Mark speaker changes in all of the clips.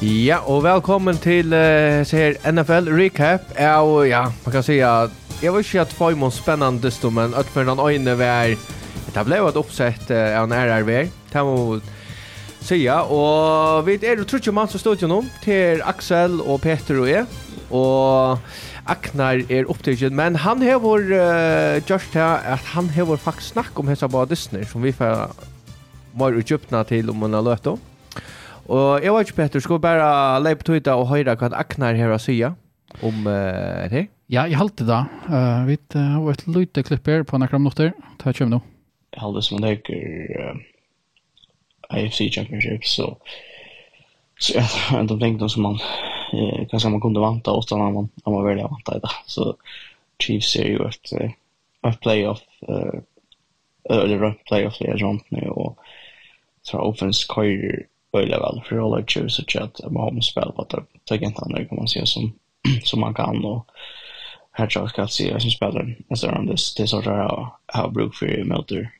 Speaker 1: Ja, og velkommen til uh, her NFL Recap. Ja, og ja, man kan säga at jeg var ikke at få var spennende stund, men at for den øyne var det ble jo et oppsett uh, av en RRV. Det må säga, og vi er jo trutje mann som stod jo nå, til Axel og Peter og jeg, og Aknar er opptagen, men han hever, uh, just her, at han hever faktisk snakk om hessa på Disney, som vi får mer utgjøpna til om man har løtt om. Og jeg vet ikke, Petter, skal vi bare leie på tøyta og høre hva Aknar her har sier om uh, det?
Speaker 2: Ja, jeg halte det da. Uh, vi har uh, et lite klipp her på noen minutter. Ta et kjøm nå.
Speaker 3: Jeg halte som det er uh, AFC Championship, så så jag har ändå tänkt som man uh, kanskje man kunde vanta åt när man när man väljer vanta det. Så Chiefs är ju ett et playoff uh, eller et playoff där jag nu og så offense kör börja väl. För alla tjus och har med homespel vad det tänker han nu kan man säga som som man kan och här tror jag ska se jag som spelar. Alltså om det det så där har bruk för möter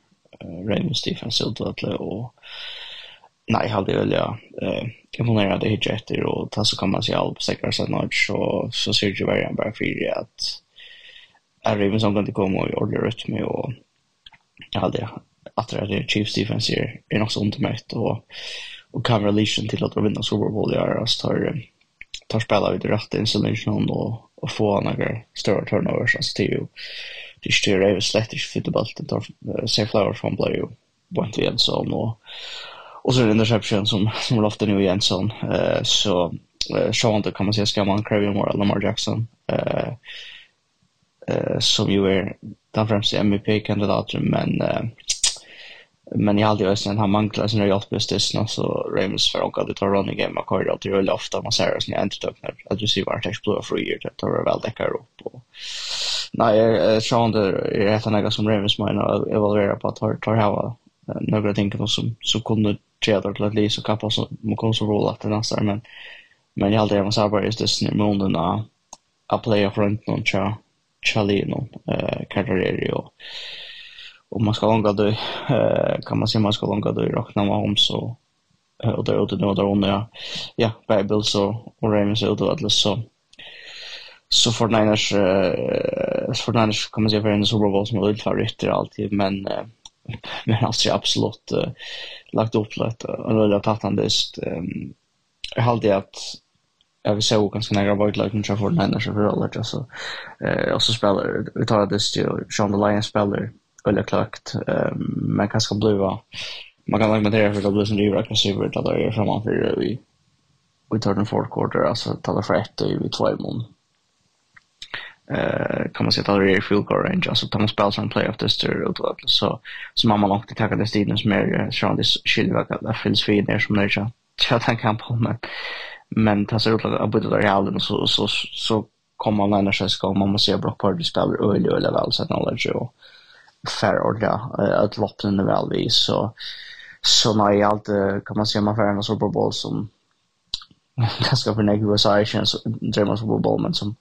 Speaker 3: Raymond Stephen Sildatle och nej jag hade väl jag eh imponerad det hit efter och ta så kan man se all på säkra sätt nudge så så ser ju varje bara för att är Raymond som kan inte komma och ordna rytm och jag hade att det är Chiefs defense är är också undermätt och och Camera relation till att vinna Super Bowl i Aras tar, tar spela vid rätt installation och, och få några större turnovers. Alltså till ju det styr över slett inte för tar St. Flowers från play ju point i endzone och, och så är det interception som, som loftar nu igen så så uh, Sean då kan man säga ska man Craven Moore Lamar Jackson eh eh som ju är den främsta MVP-kandidaten men eh, men jag hade ju sen han manglar sin hjälp just det snart så Rams för och det tar running game och det ju väl ofta. Man ser sen inte när att du ser vart det explorar för year det tar väl det kör upp och nej jag tror inte är det något som Rams menar evaluera på att tar ha några ting som som kunde tjädra till att läsa kappa så man kan så rolla att nästa men men jag hade även så bara just det snart månaden att player front någon tja Chalino eh Carreri och om man ska långa då kan man se man ska långa då räkna man om så och där ute nu där hon ja Bible så och Ravens ut och Atlas så så för Niners för Niners kommer se för en Super Bowl som är lite favorit alltid men men alltså jag absolut lagt upp lite och då jag tagit han just jag hade att jag vill säga ganska nära vart lag nu för Niners för alla så eh och så spelar vi tar det just ju Sean the Lions spelar eller klart men kan ska bliva man kan argumentera för det blir som det är aggressivt att det är framför vi vi tar den fourth quarter alltså tar för ett och vi två mån eh kan man säga att det är field goal range alltså tar man spel som playoff this står ut och så så man man också ta det stiden som är så det skiljer det finns fint där som när jag jag tänker på men men tas ut att byta där i hallen så så så kommer man när sig ska man måste se Brock Purdy spelar öle öle väl så att knowledge och förorda att loppen är väl vi så så när jag alltid kan man se man för en Super Bowl som ganska för några USA chans drömmer Super Bowl men som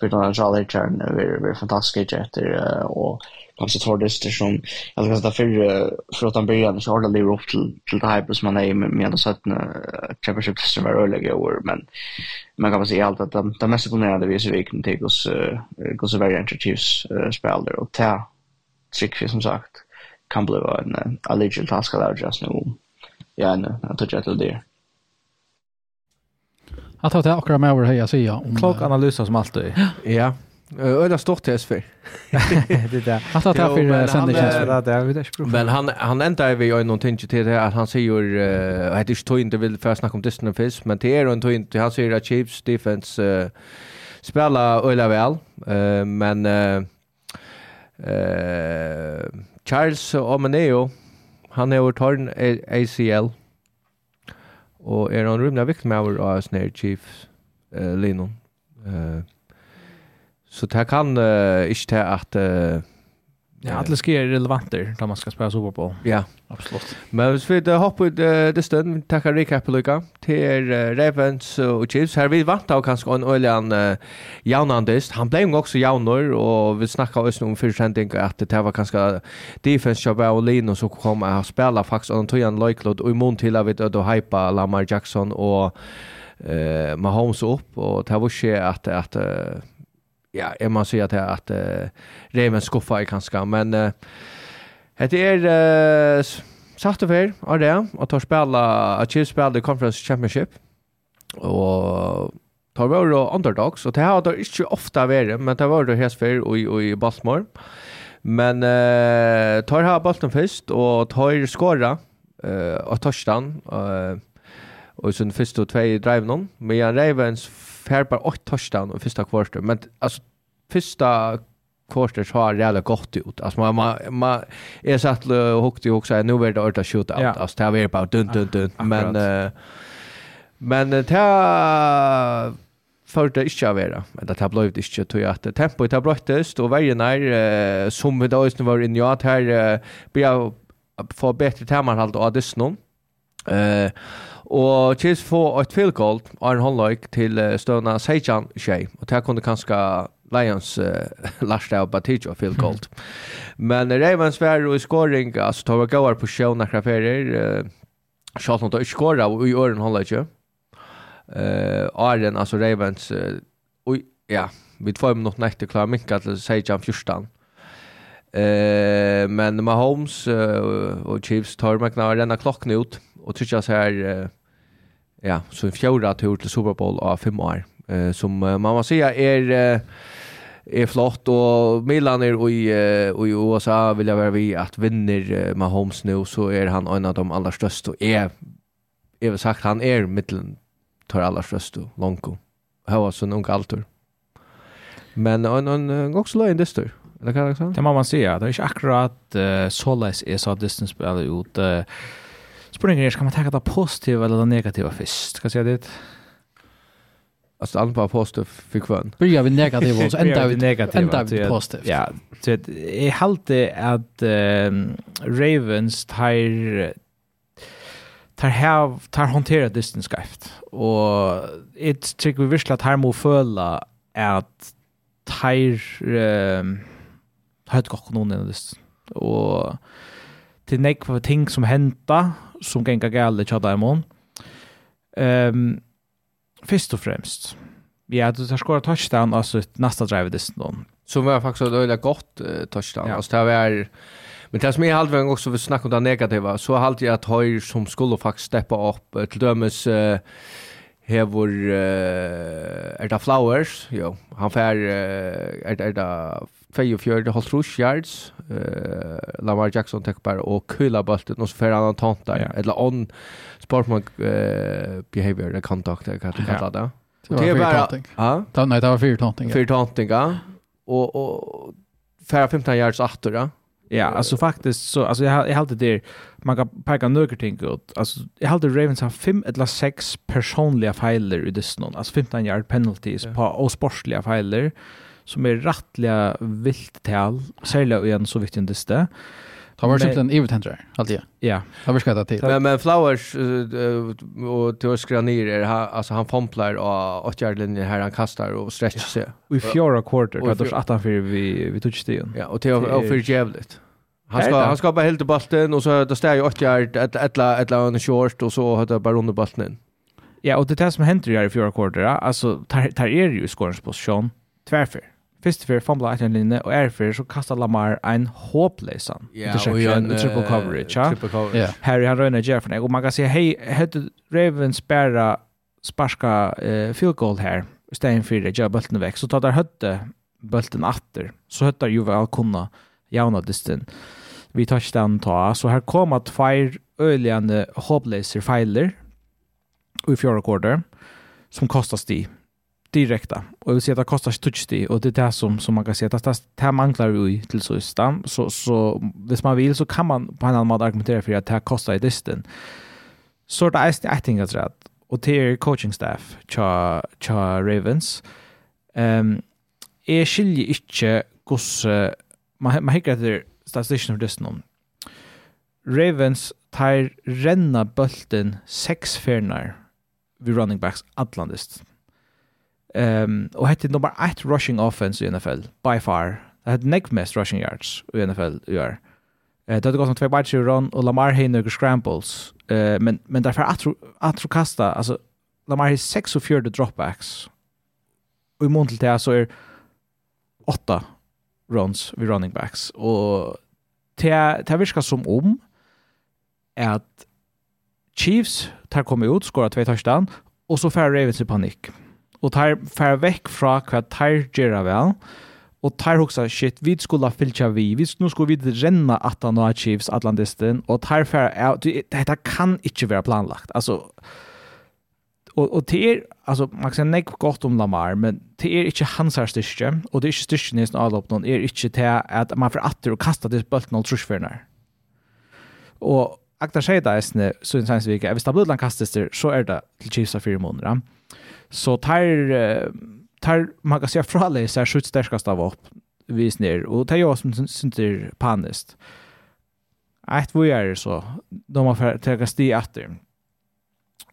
Speaker 3: för den Charlie Chan är är fantastisk efter och kanske tror det är som jag ska säga för för att han börjar så hålla det upp till till det här som man är med den sätten championship system var öliga år men man kan säga allt att de mest imponerande vi ser vilken till oss går så väldigt Chiefs spelare och ta trick som sagt kan bli en alleged task där just nu. Ja, nu jag tror jag till det.
Speaker 2: Jag tar det akkurat med över här jag säger.
Speaker 1: Klok analys som alltid. Ja. Öda stort test för.
Speaker 2: Det där. Jag tar det för sändningen.
Speaker 1: Men han han ändrar vi ju någonting till det att han säger att det står inte vill för snacka om Disney Fish, men det är inte inte han säger att Chiefs defense spela öla väl. men Uh, Charles Omeneo, han er torn ACL, og er han rymna viktig med vår av snare Chiefs uh, linon. Uh, så det kan uh, ikke til at uh,
Speaker 2: Ja, alla ska är relevanter när man ska spela Super Bowl.
Speaker 1: Ja,
Speaker 2: absolut.
Speaker 1: Men hvis vi uh, hopper ut uh, det stund vi tackar recap Luca till Ravens och Chiefs. Här vi vant av kanske en Ölian Jaunandist. Han blev också Jaunor och vi snackar också om försändning att det var kanske defense jobb och Lino som kom att spela faktiskt en Loiklod och i mån till att vi då hypa Lamar Jackson och eh Mahomes upp och det var ju att att ja, jag måste säga att att uh, Reven skuffa i kanske men uh, det är uh, sagt og fyr det, att tar spela, att Chiefs spela the Conference Championship, och tar väl då underdogs, och det har det inte ofta varit men det var då helt för i, i Baltimore, men uh, tar här Baltimore först och tar skåra, uh, och touchdown, uh, och sen första två drive någon men Ravens fær bara 8 touchdown i första kvarter, men alltså första kvarter så har det gott ut. Alltså man man, man är satt högt i också nu är det orta shoot out. Ja. Alltså det är bara dun dun dun men uh, men det för det inte av era. Men det har blivit inte till att tempo har brottest och varje när som vi då just nu var inne i att här blir få bättre temmanhalt av dess. Eh Og Chiefs får et field goal av en håndløyk til uh, støvna Sejan Shea. Og det kunne kanskje Lions uh, lasta av Batijo field goal. Men Ravens var i scoring, altså tar vi gåar på sjøen nekra ferier. Uh, Sjalt noe ikke skåra i øren håndløyk. Uh, Arjen, altså Ravens, uh, ui, ja, vi två minutter nekter klar minka til Seijan 14. Uh, men Mahomes uh, og Chiefs tar mekna renna klokken ut og trykker seg her uh, ja, så en fjorda tur till Super Bowl av fem år. Eh, som man måste säga är är flott och Milan är i i USA vill jag vara vi att vinner Mahomes nu så är han en av de allra största och är är väl sagt han är mitten tar allra största Lonko. Han var så nog alltor. Men en en också en industri. Eller kan jag säga?
Speaker 4: Det må man säga. Det är inte akkurat uh, så läs är så distance ut. Uh, Spurningen er, skal man tenke det positive eller det negative først? Skal jeg si det?
Speaker 1: Alltså allt bara positivt för kvön.
Speaker 2: Börja vi negativt och så ändrar vi
Speaker 4: negativt.
Speaker 2: Ändrar vi positivt.
Speaker 4: Ja, så att jag halte att um, Ravens tar tar här tar hantera distance skift och it tycker vi visst att här må föla att tar um, har ett gott någon distance och till nekva ting som henta som gänga gäller tjata i mån. Um, först och främst. Ja, du tar skåra touchdown alltså nästa drive dist då.
Speaker 1: Som var faktiskt ett öjligt gott uh, touchdown. Ja. Alltså det var Men det som är halvvägen också vi snackar om det negativa så har jag att höjer som skulle faktiskt steppa upp uh, till dömes uh, hevor uh, er det Flowers, jo, han fær uh, er, er det 24 rush yards. Eh uh, Lamar Jackson tek bara och kula bulten och så för han tanta yeah. eller on sportman uh, behavior och kontakt eller vad det kallas det.
Speaker 2: Det är bara ja. Det nej det var fyra tanting.
Speaker 1: Fyra tanting ja. Och och färra 15 yards åter ja.
Speaker 4: Ja, alltså faktiskt så alltså jag jag hade det man kan peka några ting ut. Alltså jag hade Ravens har fem eller sex personliga fejler i det snön. Alltså 15 yard penalties yeah. på och sportsliga fejler som är rättliga vilt tal, särskilt i en så viktig industri.
Speaker 2: Han var simpelthen ivetendrar, alltid.
Speaker 4: Ja.
Speaker 2: Han var skrattat till.
Speaker 1: Men, men Flowers uh, och Theos Granier, er, han, alltså han fomplar och åttjärlinjer här han kastar och stretchar sig.
Speaker 4: Och I fjärra quarter, och fjärra attan för vi, vi tog stigen.
Speaker 1: Ja, och till är för jävligt. Han ska han ska bara helt bollen och så då står ju åtgärd ett ettla ettla en short och så har det bara under bollen.
Speaker 4: Ja, och det där som händer i fjärra quarter, alltså tar tar är ju scoring position tvärför. Fyrst fyrir fumbla etter en linje, og er fyrir så kastar Lamar ein håpleysan
Speaker 1: Ja, og en,
Speaker 4: triple coverage. Ja?
Speaker 1: Triple coverage. Yeah.
Speaker 4: Harry han røyner gjør for og man kan si, hei, høyde Ravens bæra sparska uh, field goal her, Stein fyrir for det, vekk, så tar der høyde bølten atter, så høyde jo vel kunna jauna distin. Vi tar ikke den ta, så her kom at feir øyligende håpleyser feiler, i fjorda korder, som kostas de direkta. Och jag vill säga att det kostar touchy och det är det som, som man kan säga att det här manglar vi till så stan. Så, så hvis man vill så kan man på en annan måte argumentera för att det här kostar i distan. Så det är det jag tänker att och till coaching staff tja, tja Ravens. Um, jag skiljer inte hos uh, man, man hickar till statistiken för distan. Ravens tar renna bulten sex fernar vid running backs atlandist. Um, og hette nummer 1 rushing offense i NFL, by far. Det hade nekk mest rushing yards i NFL i år. Eh, det hadde gått som två bare run och og Lamar hei nøkker scrambles. Eh, men, men därför att att kasta, alltså Lamar hei 46 dropbacks. Og i mån til det så er 8 runs vid running backs. Og det, det virker som om at Chiefs tar kommet ut, skåret två touchdown, og så får Ravens i panikk og tar fer vekk fra hva tar gjør vel og tar hugsa shit vi skulle fylja vi vi nu skulle vi renna at han har Chiefs atlantisten, og tar fer dette kan ikke være planlagt. Altså og og det er altså man kan nei godt om Lamar men det er ikke hans her styrke og det er ikke styrke i sin avlopp noen er ikke til at man får atter og kasta det bulten og trusjfyrner og akta seg da eisne så en sannsvike hvis det blir landkastet så er det til Chiefs av fire måneder Så tar, tar man kan säga så här skjuts stärkast av upp vis ner. Och det jag som synter det paniskt. vi vad är det så? De har tagit sti efter.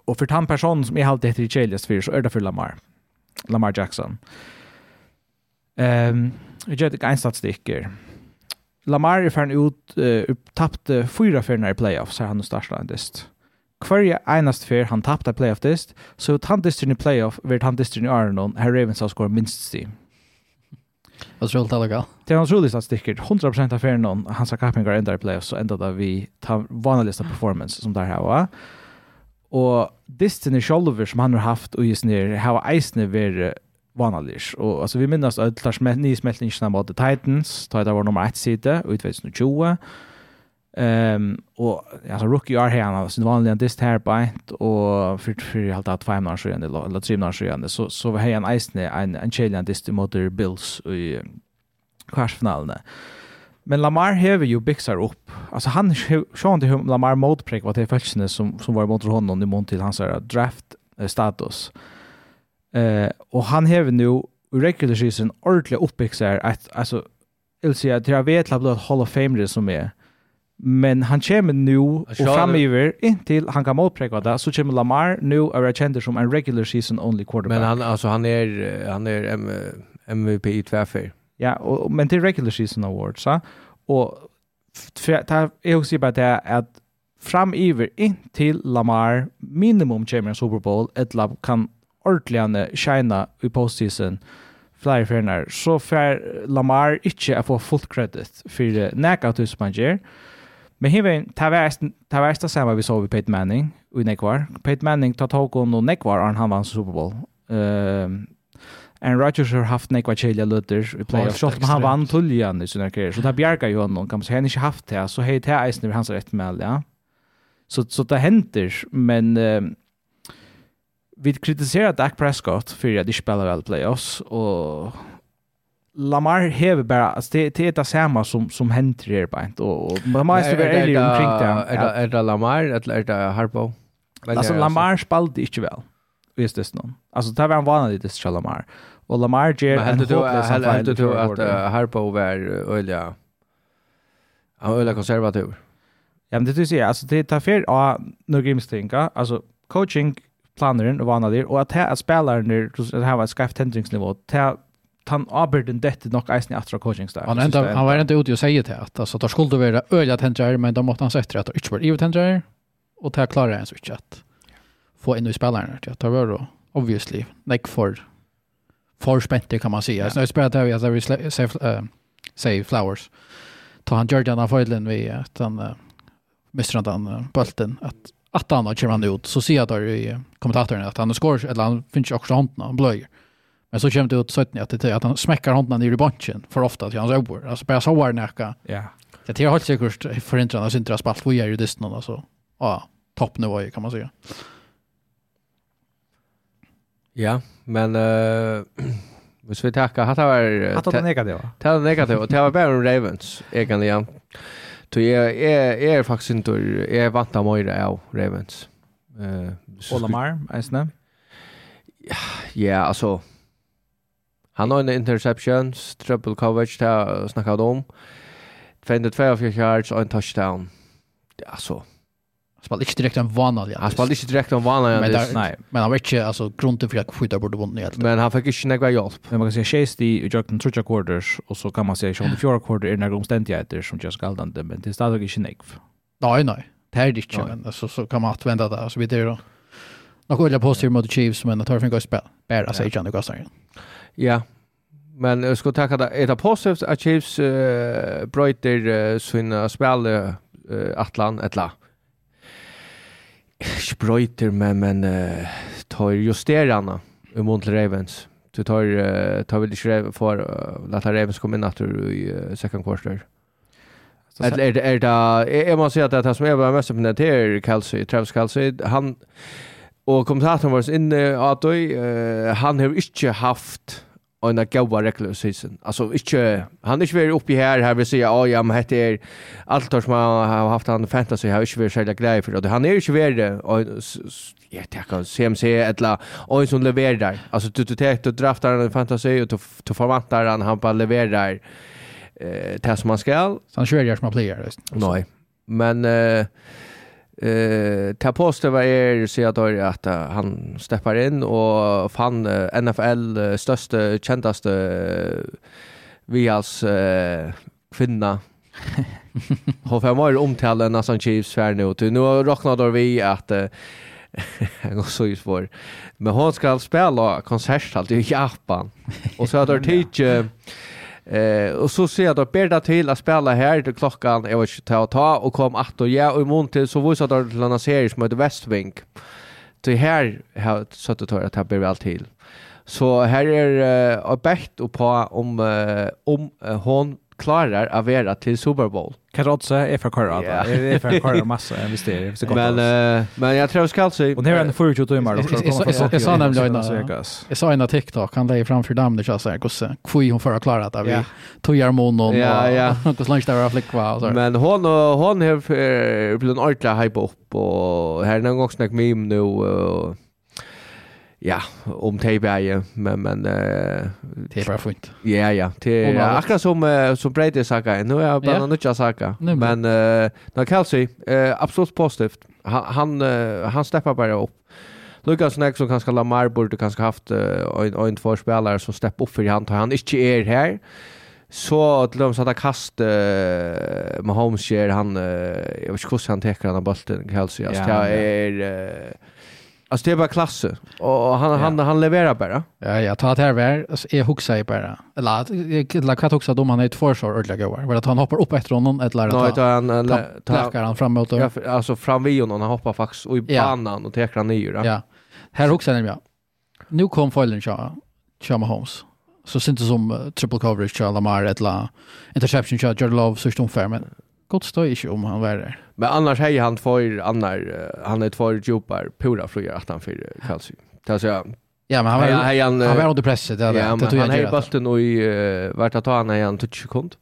Speaker 4: Och för den personen som är alltid heter i Chalias för så är det för Lamar. Lamar Jackson. Ehm, jag vet inte en statistiker. Lamar är färden ut, uh, tappte fyra förna i playoffs här han och Starslindist. Kvarje einast fyr han tappte playoff dist, så ut han distrin i playoff vart han distrin i Arnon, her Ravens har skorat minst sti.
Speaker 2: Vad tror du talar gal?
Speaker 4: Det är en att sticker 100% av färden någon hans kappingar ändrar i playoff så ändå där vi tar vanligaste performance som där här var. Och distrin i Scholver som han har haft och just ner har eisne varit vanlig. Och alltså vi minns att Lars Mettni smältningen mot The Titans, tar det var nummer 1 sida och utväsen 20 Ehm och alltså rookie är här han sin vanliga dist här på och för för helt att fem år sedan eller tre år sedan så så var han isen en en challenge dist mot Bills i kvartsfinalen. Men Lamar häver ju bixar upp. Alltså han sjön inte hur Lamar motprick vad det fältsne som som var mot honom i mån till hans draft status. Eh och han häver nu i regular season ordentligt uppbixar att alltså vill säga att jag vet att Hall of Fame som är Men han kommer nu och framöver intill han kan målprägva det så kommer Lamar nu och är känd som en regular season only quarterback.
Speaker 1: Men han alltså han är han är MVP i tvärfär.
Speaker 4: Ja, och, men till regular season awards så och ta är också bara det att framöver intill Lamar minimum kommer en Super Bowl ett lab kan ordentligt shine i postseason flere ferner, så får Lamar ikke å få fullt credit for nækka tusen man gjør, Men hiver, ta värst, ta värst samma vi såg vi Peyton Manning och Nekvar. Peyton Manning tar tag om och Nekvar han vann Super Bowl. Ehm Aaron Rodgers har haft nekva tjelja lutter i playoff,
Speaker 2: sjálf
Speaker 4: om han vann tulljan i sin karriär. så det bjerga jo honom, kan man säga, han inte haft det, så hej det eisen över hans rätt med ja. Så, så det händer, men eh, vi kritiserar Dak Prescott för att de spelar väl playoffs, och Lamar hever bara, alltså det, det är det samma som, som händer här ett Och, och man måste vara ärlig omkring det.
Speaker 1: Är det, är det Lamar eller är det Harpo?
Speaker 4: Alltså Lamar spalte inte väl. Visst det någon. Alltså det var en vanlig det till Lamar. Och Lamar ger en
Speaker 1: hopplös fall.
Speaker 4: Men
Speaker 1: hade du att Harpo var öliga, han var öliga konservativ?
Speaker 4: Ja, men det du säger, alltså det tar fel av några grimstingar. Alltså coaching planeren och vanlig och att här spelaren, det här var ett skaft tändningsnivå. Det han arbeidde dette nok eisen i atra coaching staff.
Speaker 2: Han, enda, han var enda ute og sier til at altså, det skulle være øyla tendrer, men da måtte han sette at det ikke var ivet tendrer, og det klarer han så ikke at få inn i spillerne. Ja, det var jo obviously nek for for spente kan man säga. Så jag spelar där vi att vi say flowers. Ta han Georgian av Foylen vi att han uh, mister den uh, bulten att att han kommer han ut så ser jag där i kommentatorn att han skor eller han finns också handen han blöjer. Men så kommer det ut sötni att det att han smäckar handen ner i bunchen för ofta till hans öbor. Alltså bara så var näka.
Speaker 4: Ja.
Speaker 2: Det är helt säkert förändras inte deras spalt vad gör ju det någon alltså. Ja, toppnivå kan man säga.
Speaker 1: Ja, men eh Hvis vi tackar, hatt var...
Speaker 4: Hatt var negativa. va?
Speaker 1: Det var negativt, og det var bare Ravens, egentlig. Så jeg, jeg, jeg er faktisk ikke, jeg er vant av Moira av Ravens. Uh,
Speaker 4: Olamar, eisne? Ja,
Speaker 1: ja, altså, Han har en interception, triple coverage, det har jag snackat om. 22 yards og en touchdown. Alltså. Han
Speaker 2: spelade inte direkt en vanlig.
Speaker 1: Han spalte ikke direkte en vanlig.
Speaker 2: Men, där,
Speaker 4: nej.
Speaker 2: men han var inte alltså, grunden för att skjuta bort vunnen helt.
Speaker 1: Men han fikk ikke nekva hjelp.
Speaker 4: Men man kan säga tjejst i jakten tredje quarters och så kan man säga att fjärde quarter är några omständigheter som görs galdande men det är stadig inte några.
Speaker 2: Nej, nej. Det är det inte. Men alltså, så kan man använda det och så vidare. Några olja positivt mot Chiefs men det tar för en gång spel. Bära sig inte andra gastar igen.
Speaker 1: Ja. Ja, men jag ska tacka det. Ett det positivt att Chiefs uh, bröjter uh, sina spel uh, Atlan, etla. Ikke brøyter, men, men uh, tar justerarna imot til Ravens. Du tar, uh, tar vel ikke för for uh, lette Ravens komme inn etter i uh, second quarter. Eller er det, er det, jeg må si at det er som jeg var mest oppnå til Kelsey, Travis Kelsey, han, og kommentatoren var inne, at uh, han har ikke haft och en gåva regular season. Altså, ikke, han är ikke varit oppi her, her vil si, oh, ja men hette er alt som han har haft han fantasy har ikke varit særlig grejer for det. Han er ikke inte og jeg tenker, tackar CMC eller och som leverer. Altså, du du du, du draftar i fantasy og du du förväntar han han bare leverer eh det som man skal.
Speaker 2: Så han kör ju som player.
Speaker 1: Nej. Men eh Eh, ta poster var är så att att han steppar in och fann NFL största kändaste Vias uh, kvinna Hon får mer omtala än Nassan Chiefs för nu. Du, nu räknar vi att eh, han går så för Men hon ska spela konsert i Japan. Och så har det tidigt Eh och så ser jag då Berda till att spela här till klockan jag vet inte ta och ta och kom att och ja och imorgon till så visar det till en serie som heter Westving. Till här har så att det tar blir allt till. Så här är uh, bäst och på om uh, om uh, hon klarar att vara till Super Bowl.
Speaker 4: Kan också är för
Speaker 1: korra.
Speaker 4: Det är för korra massa än visst det. Så
Speaker 1: men uh, men jag tror ska alltså.
Speaker 4: Och det är en förut ut timmar då
Speaker 2: för att komma. Jag sa nämligen innan. Jag sa innan TikTok han lägger framför dem det så här gosse. Kvui hon för att klara det. vi tog järmon mån
Speaker 1: Ja ja.
Speaker 2: Och så lunch där flick va så.
Speaker 1: Men hon hon har blivit en ordla hype upp och här är någon gång snack med nu och Ja, om Tejberg, men... men uh,
Speaker 2: det är bara fint.
Speaker 1: Ja, ja. Det är akkurat som, uh, som Brady saker. Nu är jag bara
Speaker 2: yeah.
Speaker 1: nutja
Speaker 2: saker. Men
Speaker 1: uh, när Kelsey, uh, absolut positivt. Han, han, uh, han steppar bara upp. Lucas Neck som kanske Lamar borde kanske haft uh, en, en två spelare som steppar upp för han tar han inte är här. Så till dem så att kast uh, med Holmes, han uh, jag vet inte hur han täcker den bollen Kelsey. Alltså,
Speaker 4: ja,
Speaker 1: det är... Uh, Alltså det är bara klasse. Och han, ja. han, han levererar bara.
Speaker 2: Ja, jag tar det här var. Alltså, jag huxar ju bara. Eller jag kan huxa då han är ett år ordliga gåar. Var att han hoppar upp efter honom eller att
Speaker 1: no,
Speaker 2: ta,
Speaker 1: han, ta, ta,
Speaker 2: ta, han framåt.
Speaker 1: Ja, för, alltså fram vid honom. Han hoppar faktiskt och i
Speaker 2: ja.
Speaker 1: banan och täcker han i ju.
Speaker 2: Ja. Här huxar jag. Nu kom följden tja, tja Mahomes. Så syns det som uh, triple coverage tja Lamar eller interception tja Jordan Love så är det. Men gott stå inte om han var där.
Speaker 1: Men annars hej han för annar han är två djupar pura flyger att han för Chelsea. Det så Ja,
Speaker 2: men han var
Speaker 1: hej, han,
Speaker 2: han var under press det
Speaker 1: ja,
Speaker 2: det tog jag.
Speaker 1: Han hej bulten och i vart att han är han touch sekund.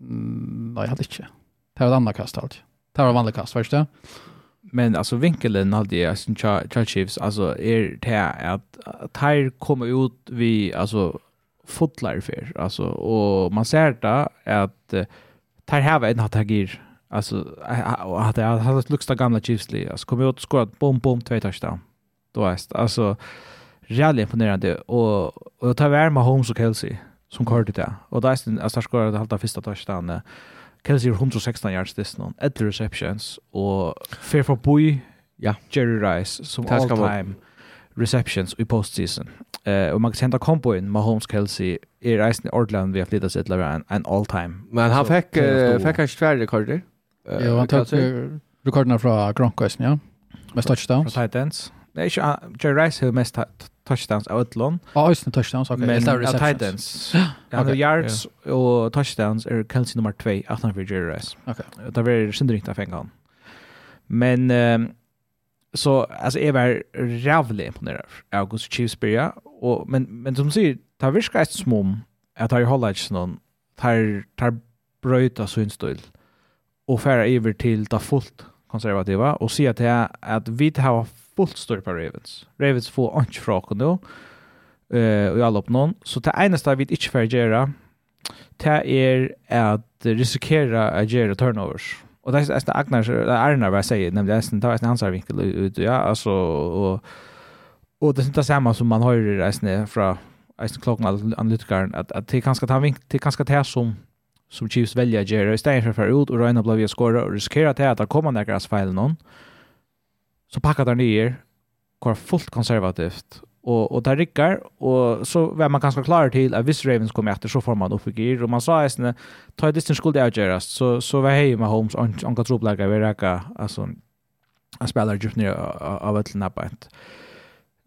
Speaker 2: Mm, nej, hade inte. Det var ett annat kast allt. Det var vanligt kast först det.
Speaker 4: Men alltså vinkeln hade jag sin Charles Chiefs alltså är det att Tyre kommer ut vi alltså fotlar för alltså och man ser det att tar här en att agir. Alltså att det har det där gamla Chiefs li. Alltså kom ut skorat bom bom två touchdown. Då är det alltså jävligt imponerande och och tar värma Holmes och Kelsey som körde det. Och där är alltså skorar det halta första touchdown. Kelsey 116 yards this någon. Ett receptions och fair for boy.
Speaker 1: Ja,
Speaker 4: Jerry Rice som all time receptions i postseason. Eh och man kan hända kombo in Mahomes Kelsey är reisen i Orland vi har flyttat sig till en, en all time.
Speaker 1: Men han fick uh, fick kanske tvär rekorder. Uh,
Speaker 2: ja, han tog rekorderna från Gronkowski, ja. Mest touchdowns.
Speaker 4: Från Titans. Nej, inte, Jerry Rice har mest touchdowns av Utlån.
Speaker 2: Ja, just det, touchdowns. Okay.
Speaker 4: Men av Titans. Han har yards och touchdowns är Kelsey nummer två, 18 för Jerry Rice.
Speaker 2: Okay.
Speaker 4: Det var synd riktigt att fänga honom. Men så alltså är väl rävligt imponerad av Gus Chiefs börja och men men som säger tar vi ska smom att har hålla inte någon tar tar bröta så instöld och färra över till ta fullt konservativa och se att det att vi har fullt stor på Ravens. Ravens får inte fråga nu eh och alla upp någon så det enda vi inte får göra det är att riskera att göra turnovers. Och det är nästan Agnar, Arnar vad jag säger, nämligen det är nästan hans vinkel ut, ja, alltså, och, och det är inte samma som man hör i resten från Eisen klockan analytikaren, att, att det är ganska ta vinkel, det är ganska det som som Chiefs väljer att göra, istället för att ut och röjna vi jag skåra och riskera till att det kommer några feil någon, så packar de ner, går fullt konservativt och och där rickar och så var man ganska klar till att hvis Ravens kommer efter så får man upp i gear och man sa isne ta distance skulle jag göra så så var hej med Holmes on on control tropla vi räka alltså en spelare just nu av ett nappet.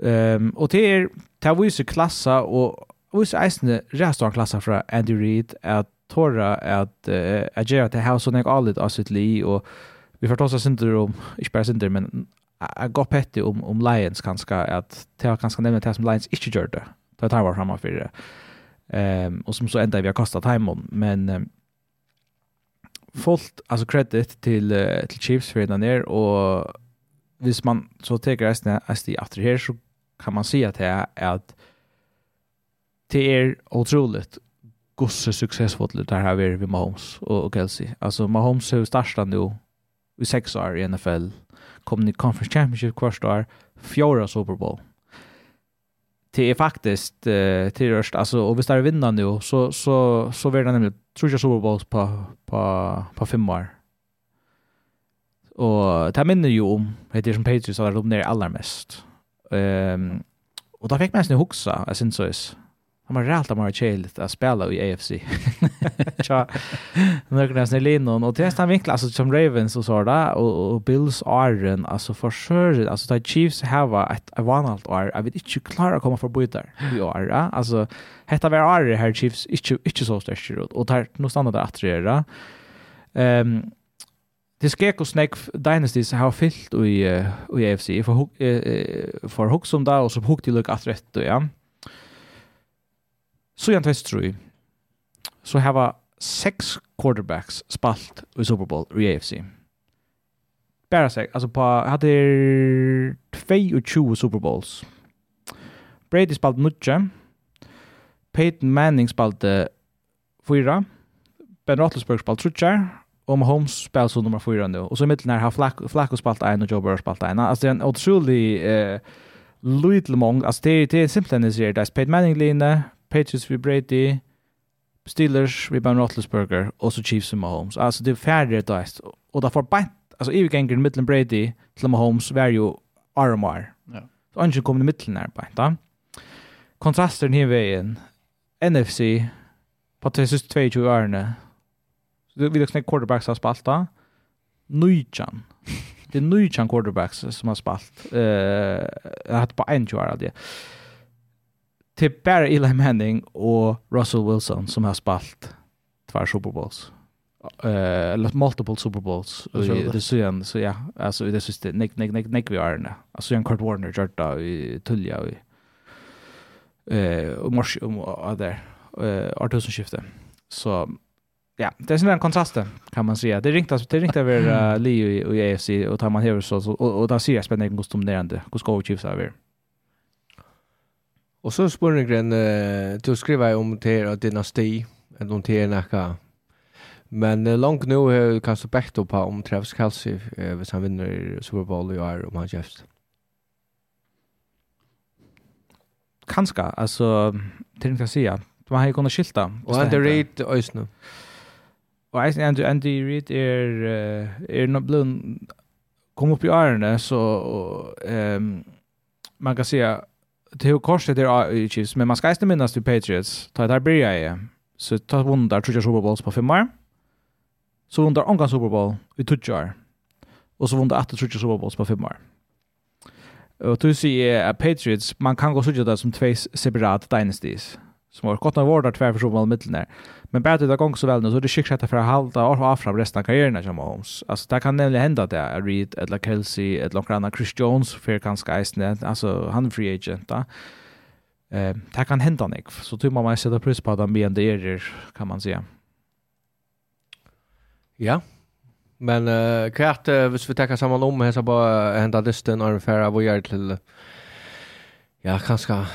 Speaker 4: Ehm och det är ta var klassa och visst isne restaurant klassa från Andy Reid att torra att agera till house och nek allt alltså li och vi får ta oss inte om inte bara inte men jag går petty om om Lions kanske att ta kanske nämna det som Lions inte gör det. Det tar var framme för det. Ehm och som så ända vi har kastat hem men um, fullt alltså credit till uh, till Chiefs för den där och hvis man så tar resten SD efter här så kan man se att det är att det är otroligt gosse successfullt det här vi med Mahomes och Kelsey. Alltså Mahomes är starstan nu i sex år i NFL kom ni Conference Championship kvart år, fjorda Super Bowl. Det är faktiskt eh till rörst alltså och vi står vinna nu så så så vill det nämligen tror jag Super Bowls på på på fem år. Och det minner ju om det som Patriots har de ner allra mest. Ehm um, och då fick man sen huxa, jag syns så. Is. Han var rätt att man har att spela i AFC. Tja. Några nästan linon och det är vinklar alltså som Ravens och så där och, och Bills Iron alltså för sure alltså the Chiefs have ett vanligt år. Jag vet inte klara att komma förbi där. Vi är alltså hetta var år här Chiefs inte inte så starkt och där nu stannar det att göra. Ehm Det ska och snack dynasties har fyllt i i AFC för för hooks som där och så hook till look att rätt då ja. Så jag test tror Så här var sex quarterbacks spalt i Super Bowl i AFC. Bara sex, alltså på hade 22 Super Bowls. Brady spalt nutje. Peyton Manning spalt fyra. Ben Roethlisberger spalt trutje. Och Mahomes spelar så nummer fyra nu. Och så i mitten här har Flacco, Flacco spalt en och Joe Burrow spalt en. Alltså det är en otrolig... Eh, Lutlemong, alltså det är, det är simpelthen det är Peyton Manning linje, Patriots vid Brady, Steelers vid Ben Roethlisberger, og så Chiefs vid Mahomes. Alltså det är färre då. Och där får bänt, alltså övergängen mellan Brady till Mahomes var ju armar.
Speaker 2: Ja.
Speaker 4: Så anken kommer i mitten där bänt. Kontrasten här vägen, NFC, på de sista 22 årene, så det vill också quarterbacks har spaltat, Nujjan. Det är Nujjan quarterbacks som har spalt. Uh, jag hade på en 20 år av det till bara Eli Manning och Russell Wilson som har spalt två Super Bowls. Eh uh, eller multiple Super Bowls. Det så igen så ja, alltså det syns det nick nick nick nick vi är nu. Alltså Jan Kurt Warner gjort då i Tulja och eh och mars och där eh 2000 skifte. Så ja, det är sån där kontrasten kan man säga. Det ringtas det ringtar över uh, Leo i AFC och tar man här så och, och där ser jag spännande kostym där. Hur ska chiefs över?
Speaker 1: Och så spår gren uh, du skriver om det här dynasti eller om det näka. Men uh, långt nu har kan så bättre på om Travis Kelce uh, hvis han vinner Super Bowl i år om han gäst.
Speaker 4: Kanske alltså tänkte jag säga. Man har ju kunnat skilta.
Speaker 1: Och Andy Reid ösnu.
Speaker 4: Och Andy Andy Reid är är nog blund kom upp i ärende så ehm man kan säga det är korset där i Chiefs, men man ska inte minnas till Patriots. Ta där blir jag. Så ta vundar tror jag Super Bowls på fem år Så vundar ongan Super Bowl i tutjar. Och så vundar att tror jag Super Bowls på fem år Och du ser att Patriots, man kan gå så där som två separata dynasties som har gått några år där tvär för så mål mitten där. Men bara det gång så väl nu så det skickar för att hålla och ha fram resten av karriären som Holmes. Alltså det kan nämligen hända det är Reed eller Kelsey eller några annan Chris Jones för kanske Eisner. Alltså han är free agent då. Eh, det kan hända nek. Så tror man man sätter pris på att med det kan man säga.
Speaker 1: Ja. Men eh kvart hvis vi tar samman om här så bara hända dysten och ungefär vad gör till ja, kanske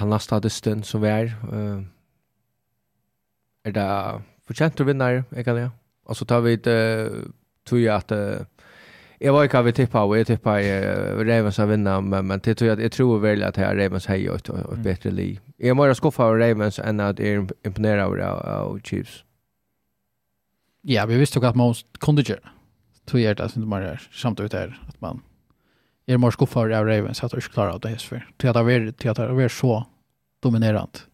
Speaker 1: han lasta dysten som vi vær. Uh, er det fortjent å vinne her, jeg kan det. Og så tar vi et uh, tog at uh, jeg var ikke av vi tippet, og jeg tippet uh, Ravens å vinne, men, men det tror jeg jeg tror vel at jeg har Ravens hei og et, et bedre liv. Jeg må skuffa av Ravens enn at jeg imponerer av, av av Chiefs.
Speaker 2: Ja, vi visste jo at man kunde gjøre. Tog er det som det var samt ut her, at man är mer skuffad av Ravens att de inte klarar av det här för till att det till att det är så dominerant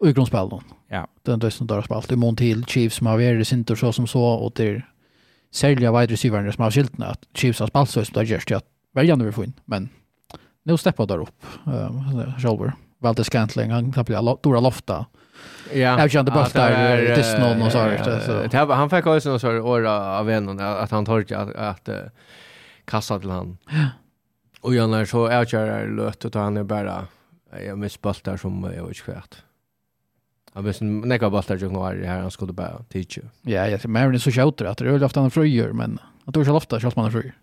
Speaker 2: och i grundspelen.
Speaker 4: Ja.
Speaker 2: Den där som där spalt i mån till Chiefs som har varit inte så som så och till sälja wide receivern som har skilt att Chiefs har spalt så där just att väljarna vill få in men nu steppar där upp eh Schalber. Valter Scantling han kan bli Dora Lofta.
Speaker 1: Ja.
Speaker 2: Jag kände bara där det snön och så här så.
Speaker 1: Det Han fick också någon sorts år av en att han tar att att kassa til han. Ja. Og Jan er så avkjærer løt, og han er bare, jeg minst bølter som jeg vet ikke hvert. Han minst nekka bølter som var i her, han skulle bare tidsju.
Speaker 2: Ja, jeg tror, men så kjøter at det er ofte han er frøyer, men at det er ikke ofte kjølt man er frøyer.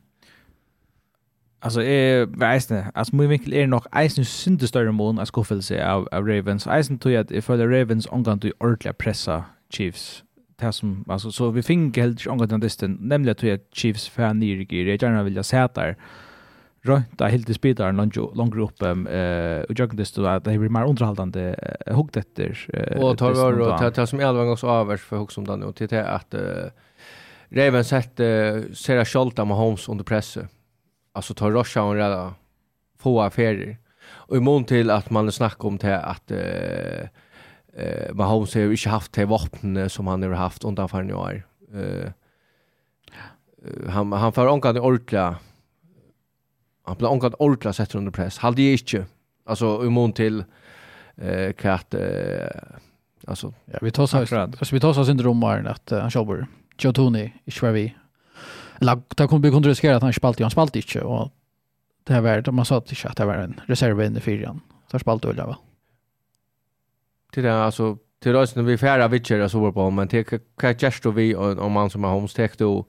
Speaker 4: Alltså är väsne. Alltså min vinkel är nog eisen synte större mån att skuffelse av, av Ravens. Eisen tror jag att ifall Ravens omgång till ordentliga pressa Chiefs det som alltså så vi fick helt angående den distan nämligen att jag Chiefs fan i det jag gärna vill jag säga där rönta helt helt spelar långt långt upp eh och jag det att det blir mer underhållande hugg efter
Speaker 1: och tar var och tar som elva gånger så övers för hugg som den och till att Raven sett Sarah Scholta med Holmes under press alltså tar Russia och rädda få affärer och i mån till att man snackar om det att eh Mahomes har ju inte haft de vapen som han har haft under i år. Eh han han får onkan ordla han blir onkan ordla sett under press. Hade ju inte alltså i mån till eh kat eh alltså
Speaker 2: ja vi tar så alltså vi tar så syndromar att han jobbar Joe Tony i Chevy. Lag ta kommer bli kontrollerat att han spalt han spalt inte och det här var man sa att det var en reserv i fyran. Så spalt då va
Speaker 1: till det alltså till röst när vi färra vitcher och så på men till just då vi om man som har homesteck då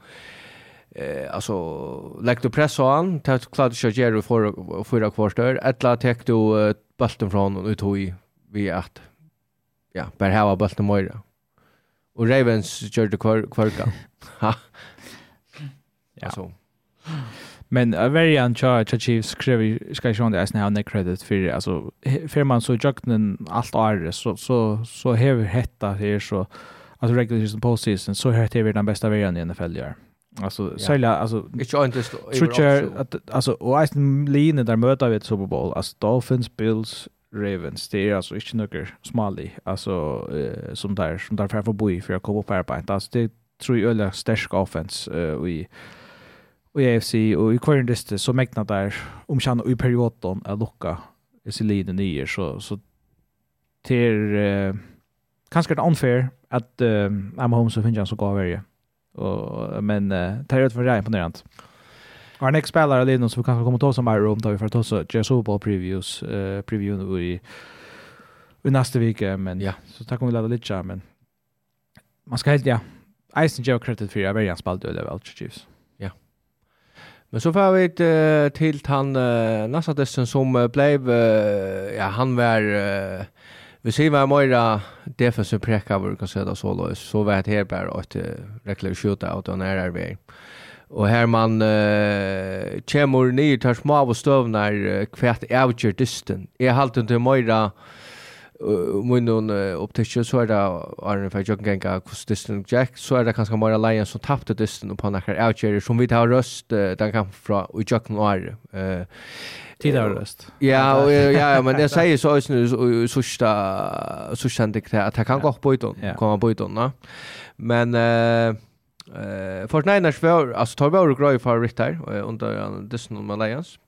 Speaker 1: eh alltså lägg du press on ta klart så ger du för förra kvarstör ettla täck du bulten från och ut i vi att ja bara ha bulten mer. Och Ravens körde kvar kvarka.
Speaker 4: Ja.
Speaker 1: Alltså
Speaker 4: Men a very an cha cha chiefs skrev ska ju det nästan ha credit för alltså för man så jukten allt är så så så har hetta här så alltså regular season postseason så här det är den bästa varian i NFL gör. Alltså
Speaker 1: ja.
Speaker 4: sälja alltså
Speaker 1: inte inte
Speaker 4: tror att alltså och Aston Line där möter vi ett Super Bowl alltså Dolphins Bills Ravens det är alltså inte några smally alltså eh, som där som där för att bo i för att komma på arbete alltså det tror jag är stark offense eh, och i och i AFC och i kvarn dist så mäknar där om kan i perioden att locka i linjen nyer så så till eh, kanske det unfair att eh, I'm home så finns jag så går varje. Och men eh, tar ut för det imponerande. Our next spelare är någon som kanske kommer ta som här om tar vi för att ta så Super Bowl previews eh preview i i nästa vecka men
Speaker 1: ja
Speaker 4: så tack om vi laddar lite men man ska helt ja Eisen Joe credit för jag väljer han spalt över Chiefs.
Speaker 1: Men så får vi uh, till han uh, nästa dessen som uh, blev uh, ja han var uh, vi ser var mera defensiv präcka vad kan säga då så då så var det här bara att uh, rekla shootout åt den är vi. Och här man uh, kemur ner tar små av stövnar uh, kvärt avgjort distan. Är halt inte mera uh, munnen upptäckte så är det Arne för jag kan gå kusten Jack så är det kanske mer Lion som tappade dysten på några outcheer som vi tar röst den kan från och Jack Noir eh.
Speaker 4: Tidigare röst.
Speaker 1: Ja ja ja, men jag säger så så sista så kände det att han kan gå på utan komma på utan va? Men eh eh Fortnite när för alltså tar vi och grejer för Richter under dysten med Lions.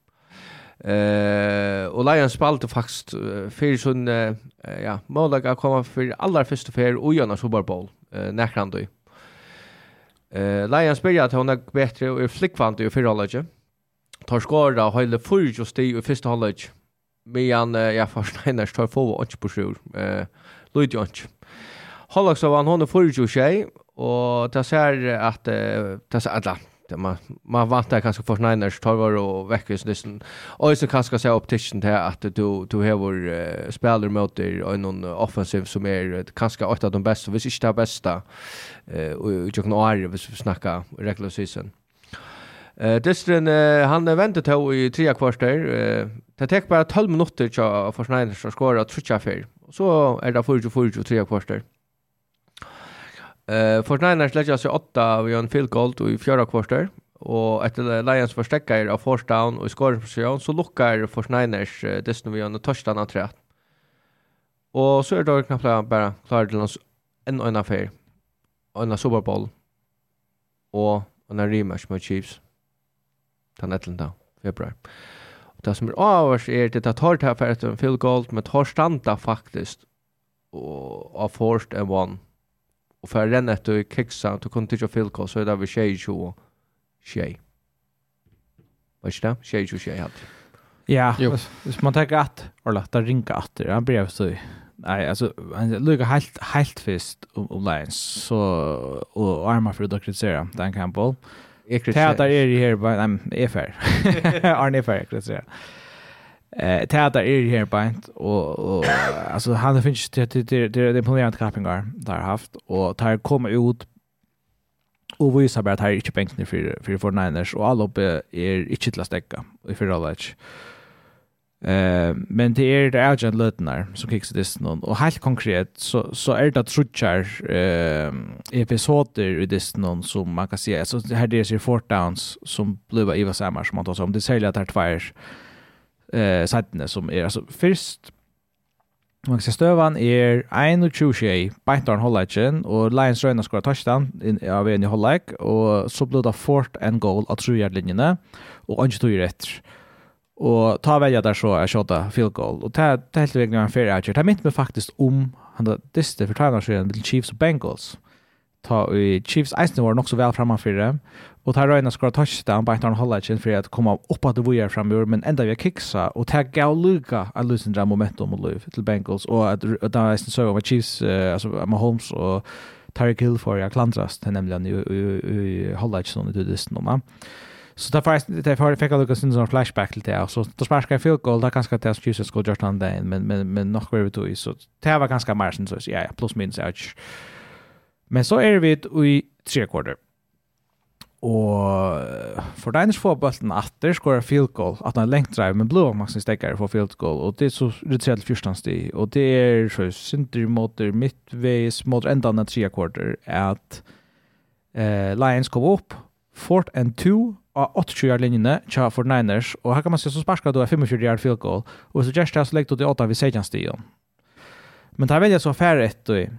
Speaker 1: Eh och Lions spalte faktiskt för sån ja, målaga komma för allra första för och göra Super Bowl eh näkrande. Eh Lions börjar att hon är bättre och är flickvant i förra halvlek. Tar skora och håller just i första halvlek. Men ja, förstår tar få och på sjur. Eh Lloyd Jones. Halvlek så var han hon full just och tjej och det ser att det ser att man, man vantar kanske för Niners torvar och veckans lyssn. Och så kanske säga optician till att du du har vår uh, spelare mot dig och någon offensiv som är kanske åtta av de bästa, visst inte det bästa. Eh och jag kan aldrig vi snacka regular season. Eh Distrin han väntar till i tre kvarter. Eh det tar bara 12 minuter till för Niners att skora och trycka för. Så är det 44 tre kvarter. Uh, Fort Niners lägger sig åtta av en field goal i fjärde kvarter och efter Lions förstärker av first down och i skåringsposition så lockar Fort Niners uh, dessutom vid en touchdown av tre. Och så är det knappt bara klar till oss en och en affär. Och en Super Bowl. Och en rematch mot Chiefs. Den 11. februari. Och det som är avvars är det att Hort här för att en field goal med Hort standa faktiskt och av first and one og och för den efter kiksa, att kunne titta fel kost så er det vi tjej tjo tjej. Vad är det? Tjej tjo tjej hade.
Speaker 4: Ja, hvis man tenker at, og eller att ringa at det han brev så Nei, altså, han lukker helt, helt fyrst om Lions, så, og armer for å kritisere Dan Campbell.
Speaker 1: Jeg kritiserer.
Speaker 4: Teater er i her, men jeg er ferdig. Arne er ferdig, jeg kritiserer. Eh täta är här bänt och och alltså han finns det det det det imponerande kappingar där haft och tar komma ut och visar bara att här är inte bänken för för för Niners och alla uppe är inte till att stäcka i förra läget. Eh men det är det agent lötnar som kicks det någon och helt konkret så så är det att trutchar eh episoder i det någon som man kan se så här det är fourth downs som blir Iva Samar som man tar sig om det säljer att här tvär eh sidene som er altså først Man kan se støvan er 21 tjej, Beintarn Hollagen, og Lions Røyna skår touchdown av en i Hollag, og så blir det fort en goal av trujerdlinjene, og ikke tog etter. Og ta velja der så er skjøtta field goal, og det er helt vegna en ferie Det er mynt meg faktisk om han da diste for tøyna skjøren Chiefs og Bengals. Mm ta i Chiefs eisen var nok så vel framan for det. Og ta røyna skora touchdown på etter holdet sin for at komme opp at det var framur men enda vi har kiksa, og ta gav luka at lusen dra momentum og liv til Bengals, og at, at da eisen så var Chiefs, uh, altså Mahomes og Tyreek Hill for jeg klantrast, nemlig han i holdet sin i dudisten om han. Så da faktisk, det får fikk jeg sin sånn flashback til det, så da sparsker jeg field goal, da kanskje det er Jesus skulle gjort han det, men, men, men nok var vi tog i, så det var ganske mer, så ja, ja, pluss minus, jeg vet Men så er vi i tre kvarter. Og for Diners får bulten atter, skorar field goal, at han lengt drive, men blå maksen stekker for field goal, og det er så retrell fyrstansti, og det er så synder måter midtveis mot endan av tre kvarter, at eh, Lions kom opp, fort and two, av 28 yard linjene tja for Niners, og her kan man se så sparska du er 45 yard field goal, og så gjerst det så legger du til 8 av i 16 stigen. Men det er veldig så færre etter,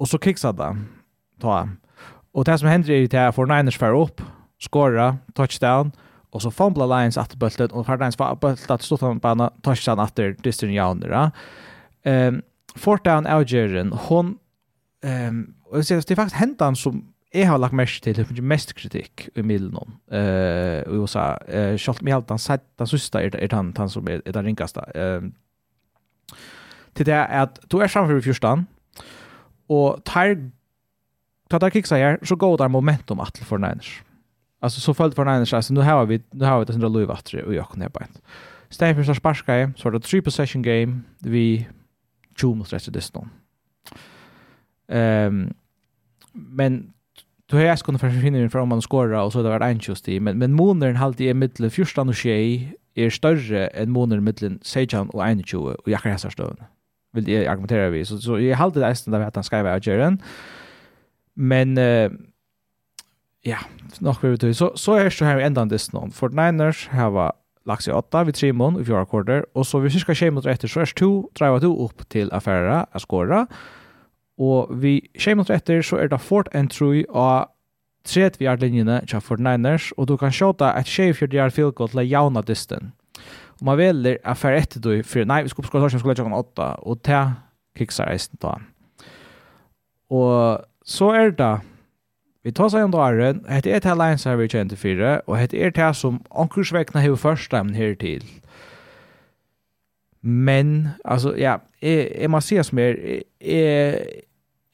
Speaker 4: Och så kicksade det. Ta. Och det som händer är att for Niners får upp, skåra, touchdown och så fumble Lions att og och Cardinals får bultet at stått på banan, touchdown efter Distin Jauner. Ehm um, fourth down Algerian, hon ehm sier, det er faktiskt hänt som jeg har lagt mest til, det mest kritikk i middelen om, uh, i USA. Uh, Kjalt Mihalt, den, den siste er, er den, den som er, er den ringkaste. Um, til det er at du er framfor i fyrstan, Og tar, ta der kiksa her, så går det momentum at for Niners. Alltså så följt för Niners, alltså nu har vi, nu har vi det sindra löv att det och jag kan hjälpa inte. Stanford har sparska i, så er det tre possession game, vi tjo mot rett det distan. Ehm men du har jeg kunnet försvinna in fra om man skårer, och så det var en just i, men, men månaden halt i mitten första och tjej är större än månaden mitten Sejan och 21, och jag kan hese støvende vill jag argumentera vi så så jag håller det nästan där att han ska vara Jaren. Men uh, ja, nog vi vet så så är det här ändan det någon. Fort Niners har lagt sig åtta vid tre mån i fjärde kvarter och så vi ska ske mot rätt så är två driva två upp till affära att skåra. Och vi ske mot rätt så är det fort and tror och tredje vi är linjerna till 49ers och du kan skjuta ett 24 yard field goal till jauna distan. Och man väljer affär ett då för nej vi skulle skåra så skulle jag 8 och ta kicksar resten då. Och så är det Vi tar seg om dagen, hette er til Alliance her vi kjente fire, og hette er til som ankursvekkene har først dem her til. Men, altså, ja, jeg, jeg må si som mer, jeg,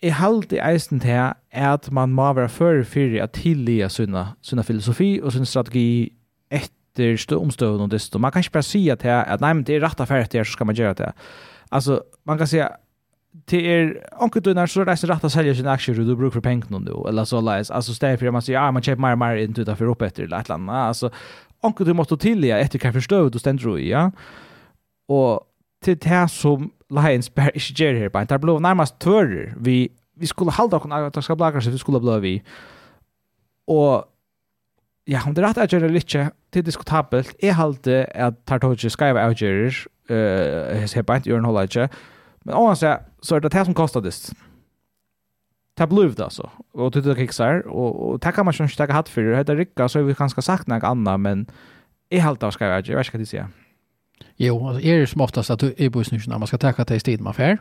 Speaker 4: jeg halte i eisen til at man må være før fire at tillige sunna, sunna filosofi og sin strategi etter efter omstövningen och desto. Man kan inte bara säga att, att nej, men det är rätt affär att det så ska man göra det. Alltså, man kan säga det är onkel du när så det är rätt att sälja sina aktier och du brukar för pengar nu eller så läs alltså stäv för man säger ja man köper mer mer in till för upp efter eller ett land alltså onkel du måste till ja efter kan förstå du ständer i ja och till det som Lions bär is ger här på det blev närmast tvörr vi vi skulle hålla oss, att ska blaga så vi skulle blå vi och ja, om det rett er gjerne litt, det er diskutabelt. Jeg halte at Tartogi skriver avgjører, uh, jeg ser bare ikke, gjør en holde ikke. Men oansett, så er det det som kostar det. Det er det altså. Og det er kiksar, og det kan man ikke takke hatt for. Det er rikka, så er vi kanskje sagt noe annet, men jeg halte av skriver avgjører, jeg vet ikke hva de sier.
Speaker 2: Jo, altså, er det som oftast at du er på snusjonen, man skal takke til i stedet man fer.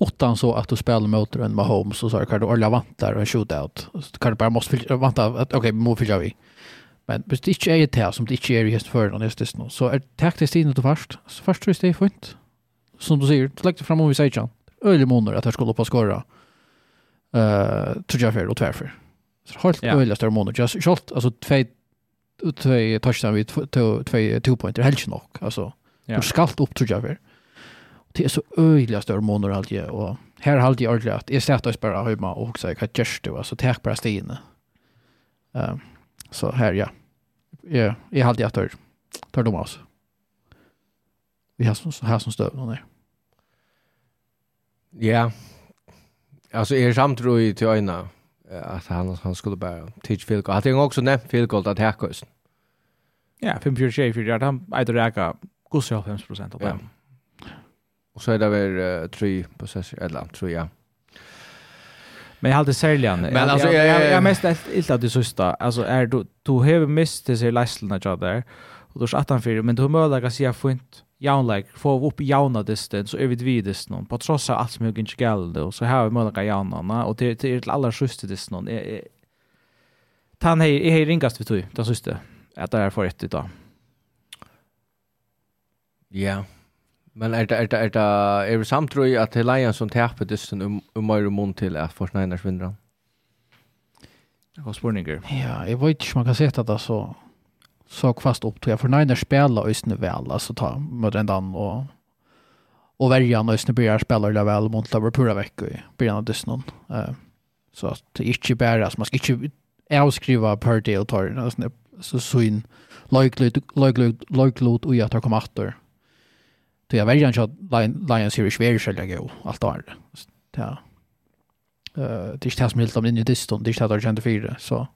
Speaker 2: Utan så att du spelar mot en Mahomes och så kan du orla vantar och en shootout. Så kan du bara måste vanta att okej, okay, må fylla vi. Men hvis det ikke er det som det ikke er i hest før og nestes nå, så er takk til stiden til først. Så først tror jeg det er fint. Som du sier, du legger det frem om vi sier ikke. Øyelig måneder at jeg skulle opp og skåre uh, tror jeg før og tverfer. Så helt
Speaker 4: ja.
Speaker 2: øyelig større måneder. Jeg har kjølt, altså tvei tvei touchdown vid tvei two pointer helt ikke nok. Altså,
Speaker 4: ja.
Speaker 2: du skalt opp tredjefer. Det er så øyelig større måneder alt jeg, og her har jeg ordentlig at jeg stedet oss bare hjemme og hoksa, jeg kan du? det, altså, tek bare stigene. Um, Så här, ja. Jag, jag har alltid att tar, tar dem av oss. Vi har som, här som stöv. Nej.
Speaker 1: Ja. Alltså, är samt ro i till öjna att han, han skulle bara teach field goal. Hade jag också nämnt field goal att häcka oss.
Speaker 4: Ja, 5-4-4-4. Han äter räka gos 5 procent av dem.
Speaker 1: Och så är det väl uh, tre processer, eller tre, ja.
Speaker 4: Men jag hade säljan. Men
Speaker 1: alltså jag,
Speaker 4: jag,
Speaker 1: jag,
Speaker 4: jag mest illa att du sista. Alltså är du du har mist det sig lässlna jag där. Och då satt han för men du möjligen kan säga fint. Jaunleik, få upp jauna distance så är vi vidis någon. På trots av allt som jag inte gällde och så här vi möjligen jaunarna och det är till allra sjuste distans någon. Tan hej, hej ringast vi tog, det sista. Att det är för ett idag.
Speaker 1: Ja. Yeah. Men er det, er det, er det, er det samt tror jeg at det er leien som teper dysten om um, øyre mån til at Forsneiners vinner
Speaker 4: han? Og spørninger.
Speaker 2: Ja, jeg vet ikke om man kan se det så så kvast opp til. For Niners spiller Øystene vel, altså ta mot en dan og og verjan Øystene blir spiller det vel mot Liverpool vekk i begynnelsen av dysten. Uh, så at det ikke bare, altså man skal ikke avskriva per del tar, altså så syn, løyklod, løyklod, løyklod, og at det kommer atter. Det är verkligen att Lions Series är själva gå allt där. Ja. Eh det är inte det som helt om in i distan, det är inte det som kände fyra så.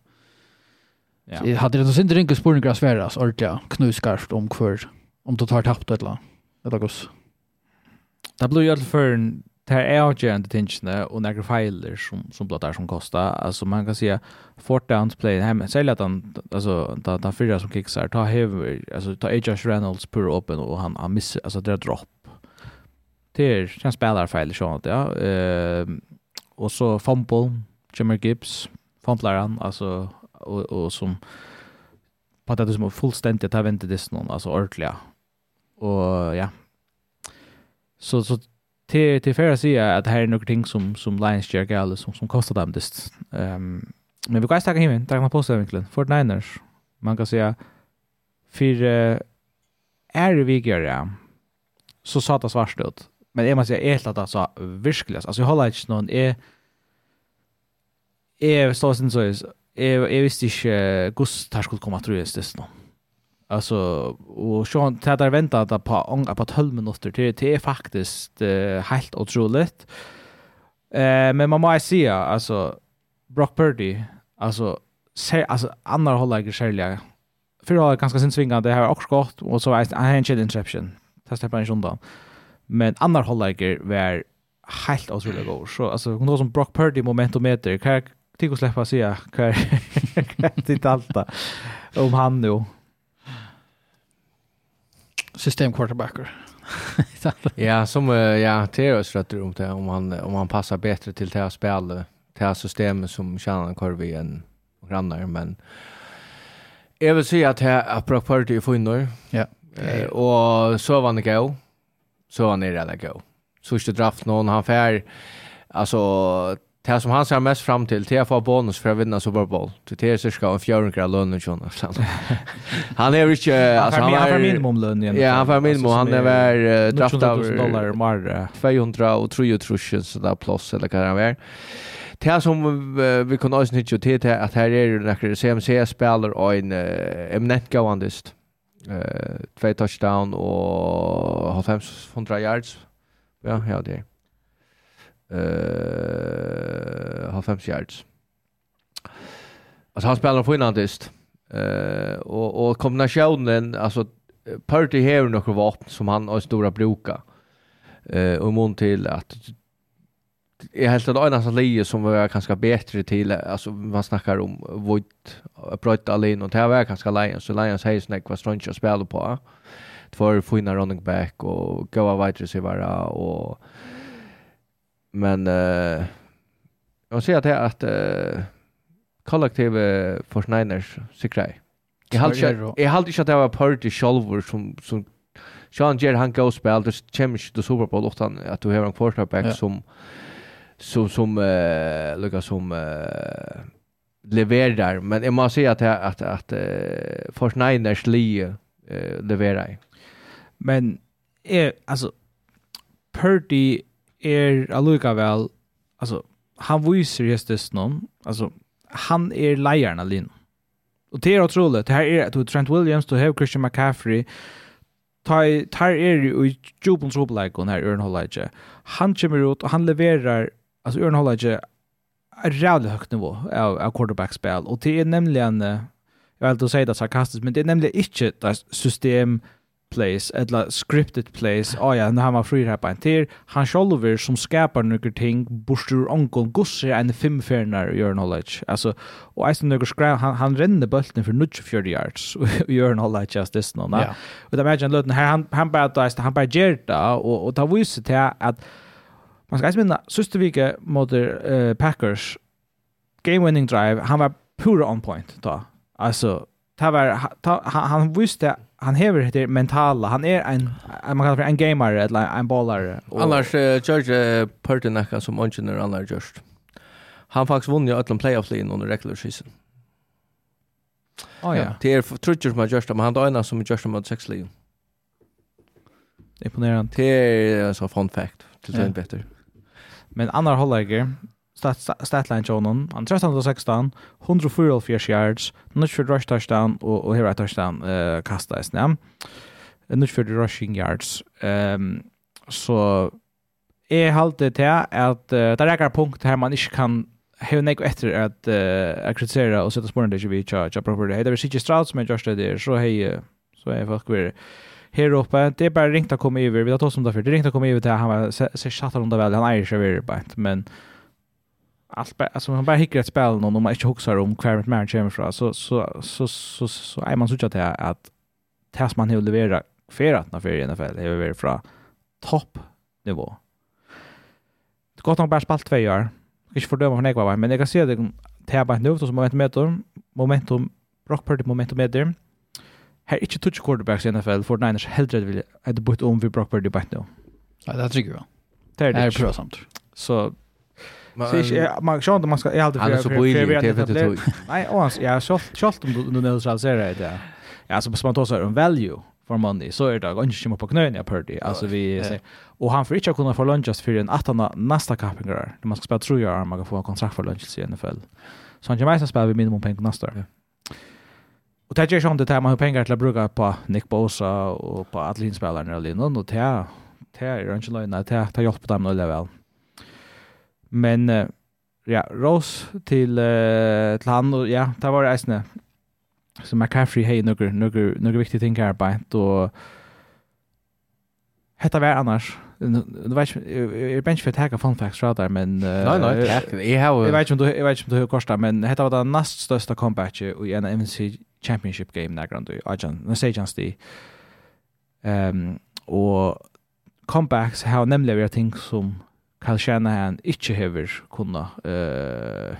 Speaker 4: Ja.
Speaker 2: Det hade det inte ringt spåren gräs väras ordentligt knuskarft om kvar om du tar tappt eller. Det går.
Speaker 4: Det blir ju allt för en det här är avgörande tingene och några filer som, som blott är som kostar. Alltså man kan säga fourth downs play, hem, sälja att han, alltså ta, ta fyra som kicksar, ta hever, alltså ta Josh Reynolds pur open och han, han missar, alltså det är dropp. Det är, han spelar filer att ja. Eh, och så fumble, Jimmer Gibbs, fumblar han, alltså, och, och som på det som fullständigt, har vänt det någon, alltså ordentliga. Och ja, så så till till för att säga att här är några ting som som Lions gör gäller som som kostar dem det. Ehm men vi kan stacka hem, där på sig egentligen. För Niners. Man kan säga för är vi gör så sa det svart ut. Men jag måste säga helt att alltså verkligen alltså jag håller inte någon är är så sen så är jag visste inte gust tar skulle komma tror jag det nu. Alltså och Sean tätar vänta att på ånga på 12 minuter till det är faktiskt uh, helt otroligt. Eh uh, men man måste säga alltså Brock Purdy alltså ser alltså andra håller jag själva. För har ganska sin svinga det här också gott och så är en shit interception. på släpper han undan. Men andra håller jag var helt otroligt god. Så alltså något som Brock Purdy momentometer kan jag tycker släppa se. Kan det allt om han nu
Speaker 2: system quarterbacker.
Speaker 1: ja, som ja, Teos rätt om det om han om han passar bättre till det här spelet, det här systemet som Shannon Corby än grannar men Jag vill säga att det är appropriate i funnor.
Speaker 2: Ja.
Speaker 1: Eh, och så var han gå. Så var det redan gå. Så inte draft någon han fär alltså Det som han ser mest fram till, det att få bonus för att vinna Super Bowl. Det är cirka en fjörungra lön och sådana. Han är inte...
Speaker 4: Alltså, han
Speaker 1: minimum
Speaker 4: minimumlön igen.
Speaker 1: Ja, han får minimum. Han är väl draft
Speaker 4: av...
Speaker 1: 200 och 300 sådär plus eller vad det är. Det som vi kan också nyttja till det att här är några CMC-spelare och en eminent gavandist. Två touchdown och 500 yards. Ja, ja det är uh, har 50 yards. Alltså han spelar på inlandist. Eh och, och kombinationen, alltså Purdy har några vapen som han har stora bruka. Eh och mån till att jag helt att ena som lie som var ganska bättre till alltså man snackar om void Bröt alien och det var ganska Lions så Lions har snack vad strunch att spela på två fina running back och goa wide receiver och Men uh, jag ser att det är att uh, för Niners sikrar. Jag har inte jag har inte att det var party shoulder som som Sean Jer han går spel det kemisk det Super Bowl utan att du har en quarterback ja. som som som uh, lukar som uh, levererar men jag måste säga att att att, att uh, Niners li uh, levererar.
Speaker 4: Men är alltså Purdy er allikevel, altså, han viser Jesus någon altså, han er leieren lin. linjen. Og det er utrolig. Det her er at Trent Williams, du har Christian McCaffrey, tar, tar er jo i jubelens ropeleikon her, Ørn Hollage. Han kommer ut, og han leverer, altså Ørn Hollage, et rævlig høyt nivå av, av quarterback-spill. Og det er nemlig en, jeg vet ikke å si det sarkastisk, men det er nemlig ikke det system, det plays, eller scripted plays, oh ja, när han var fri här på en han själv som skapar några ting, borstur onkel ongon en femfärnar fairner your knowledge Alltså, och i några skräv, han, han ränner bulten för 94 yards your knowledge just this no Ja. Och det imagine han här, han, han bara, han bara ger och, och ta visst till att man ska minna, sista vecka mot uh, Packers, game-winning drive, han var pure on point då. Alltså, ta var, han, han visste han hever det mentala. Han är en man kallar för en gamer eller en ballare.
Speaker 1: Annars uh, George uh, Pertinaka som engineer annars just. Han faktiskt vann ju playoff linjen under regular season.
Speaker 4: Oh, ja.
Speaker 1: Det är trutcher som har gjort det, men han är ena som har gjort det mot sex linjen.
Speaker 4: Imponerande.
Speaker 1: Det är alltså fun fact till den ja. bättre.
Speaker 4: Men annar hållare statline Jonan, han 13 16 104 yards, not for rush touchdown, og, og her touchdown eh kasta is nem not for rushing yards. Um, så jeg halt det at uh, det er punkt her man ikke kan hevur nekk eftir at uh, kritisera og seta spornar til við charge cha proper. Hetta við síggi Strauss men just der so hey so hey fuck við her uppe Det er bare ringt å komme over. Vi har tatt som det. Det ringt å komme over til han var seg satt rundt vel. Han eier seg over, men allt bara alltså man bara hickar ett spel någon om man inte huxar om kvar med kommer från så så så så så är man så att att tas man hur levera för att när för i NFL är vi från topp nivå. Det går nog bara spalt två år. Inte för döma för några men jag kan se det tar bara nu så momentum momentum momentum rock party momentum med där. Här är inte touch quarterbacks i NFL för Niners helt rätt vill att byta om vi Brock Purdy byta nu.
Speaker 2: Ja, det tycker jag.
Speaker 4: Det är
Speaker 2: det. Det är bra samt.
Speaker 4: Så Så jag man skjønner man skal, jeg halte
Speaker 1: for, for, for,
Speaker 4: for, for, Nei, og han, ja, kjølt om du neutraliserer det, ja, så man tar seg en value for money, så är det ganska kommer på knön jag pørte, Alltså vi, och han får inte kunna få lunch just för en 18 nasta kappinger, Det måste spela tror jag man kan få en kontrakt för lunch i NFL. Så han kommer att spela vid minimum pengar nästa. Ja. Och det är ju sånt där man har pengar till att bruka på Nick Bosa och på Adlin-spelarna eller någon. och det är det är ju inte löjna, det har hjälpt på dem att leva väl. Men ja, Ross til uh, til han og ja, det var det äsna. Så McCaffrey hey några några några viktiga ting her på då Hetta var annars. Du vet er bench for tag fun facts rather men
Speaker 1: Nei, nei, tack. Jag
Speaker 4: har Jag vet du eg veit inte hur kosta, men hetta var det næst største comeback i en NFC Championship game där grand i Ajan. Nu sei Jans det. Ehm og comebacks how nämligen varit ting som Carl Shanahan ikke hever kunna eh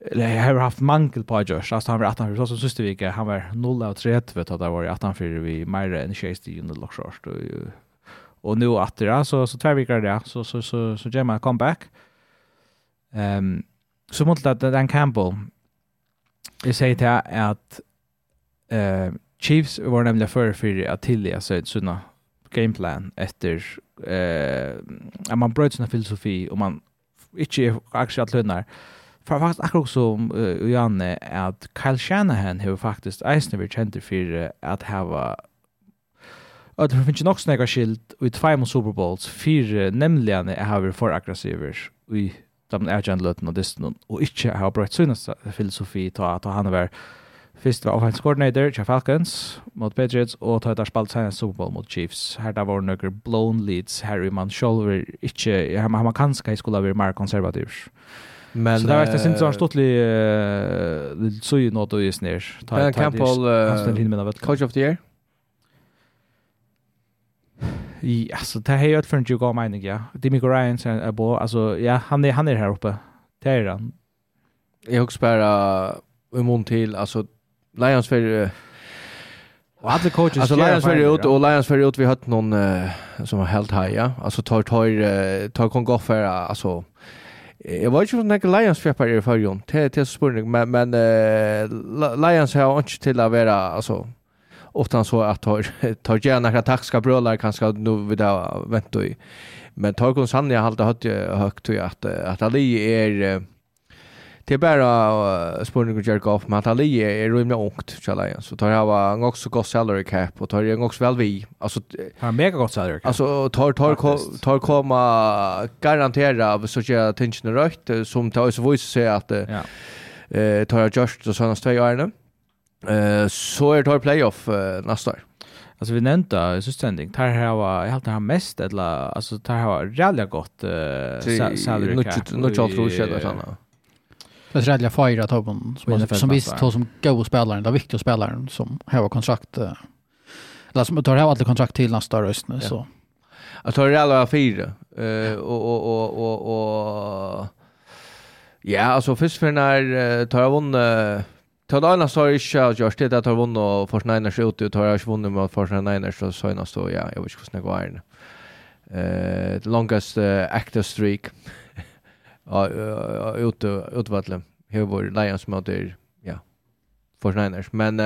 Speaker 4: eller har haft mangel på Josh. Alltså han var 18 för så sista vecka han var 0 av 3 vet att det var 18 för vi mer än 60 i under lockshort och och nu att det så så två veckor där så så så så Gemma comeback. Ehm um, så mot att den Campbell jag säger till att eh Chiefs var nämligen för för att tillja sig sådana gameplan efter eh man bröt sina filosofi och man inte aktie att lönar. För faktiskt akkurat som uh, Janne att Kyle Shanahan har faktiskt eisen vi kände för att ha att det finns nog snäga skilt i två mot Super Bowls fyra nämligen är har för aggressiver i de agent löten och distan och inte har bröt sina filosofi ta att han har varit Fyrst var offensive coordinator til Falcons mot Patriots, og tøyt har spalt senere Super Bowl mot Chiefs. Her da var noen blown leads, her i man selv er ikke, han, han kanskje skulle være mer konservativ. Men, så det var ikke sin sånn stortlig uh, så i nåt og i snir.
Speaker 1: Ben Campbell, uh, coach of the year?
Speaker 4: Ja, så det här är ju for en jag gav mening, ja. Demi Ryan er på, altså, ja, han er, han er her oppe. Det er han.
Speaker 1: Jag också bara, i mån til, altså, Lions för
Speaker 4: Och alla coaches
Speaker 1: Alltså Lions för ut och Lions för ut vi har någon uh, som har helt high ja Alltså tar tar tar kon gå för alltså Jag vet inte om det är Lions för i förrjun. Det är så spurning. Men, men uh, Lions har inte till att vara alltså, ofta så att tar tar gärna några taxiska brölar kanske nu vid där väntar i. Men tar kon sanna jag har hört högt att att Ali är Uh, Det är bara spårning och jerka off men att Ali är rymliga ungt till Lions så tar jag en också god salary cap och tar jag också väl vi alltså
Speaker 4: har mega gott salary cap
Speaker 1: alltså tar tar tar komma garantera av så jag tension rätt som tar så voice säger att eh tar jag just och såna två åren eh så är tar playoff nästa år
Speaker 4: Alltså vi nämnde i sustending, tar här var jag hade mest eller alltså tar här var rejält gott salary cap.
Speaker 1: Nu tror jag att det såna.
Speaker 2: Det är rädda fyra tobben som, som visst tar som go spelaren, den viktiga spelaren som har kontrakt eller som tar här alla kontrakt till nästa röst nu så.
Speaker 1: Jag tar det alla fyra eh och och och och Ja, alltså först för när tar jag vunnit Tar det annars har ikke jag gjort det, Jag tar vunnit och Forsen Einars ut, og tar jag ikke med Forsen Einars, så sa jeg ja, jag vet inte hur det går her. The longest uh, active streak ut utvalle hur Lions mot ja för Niners men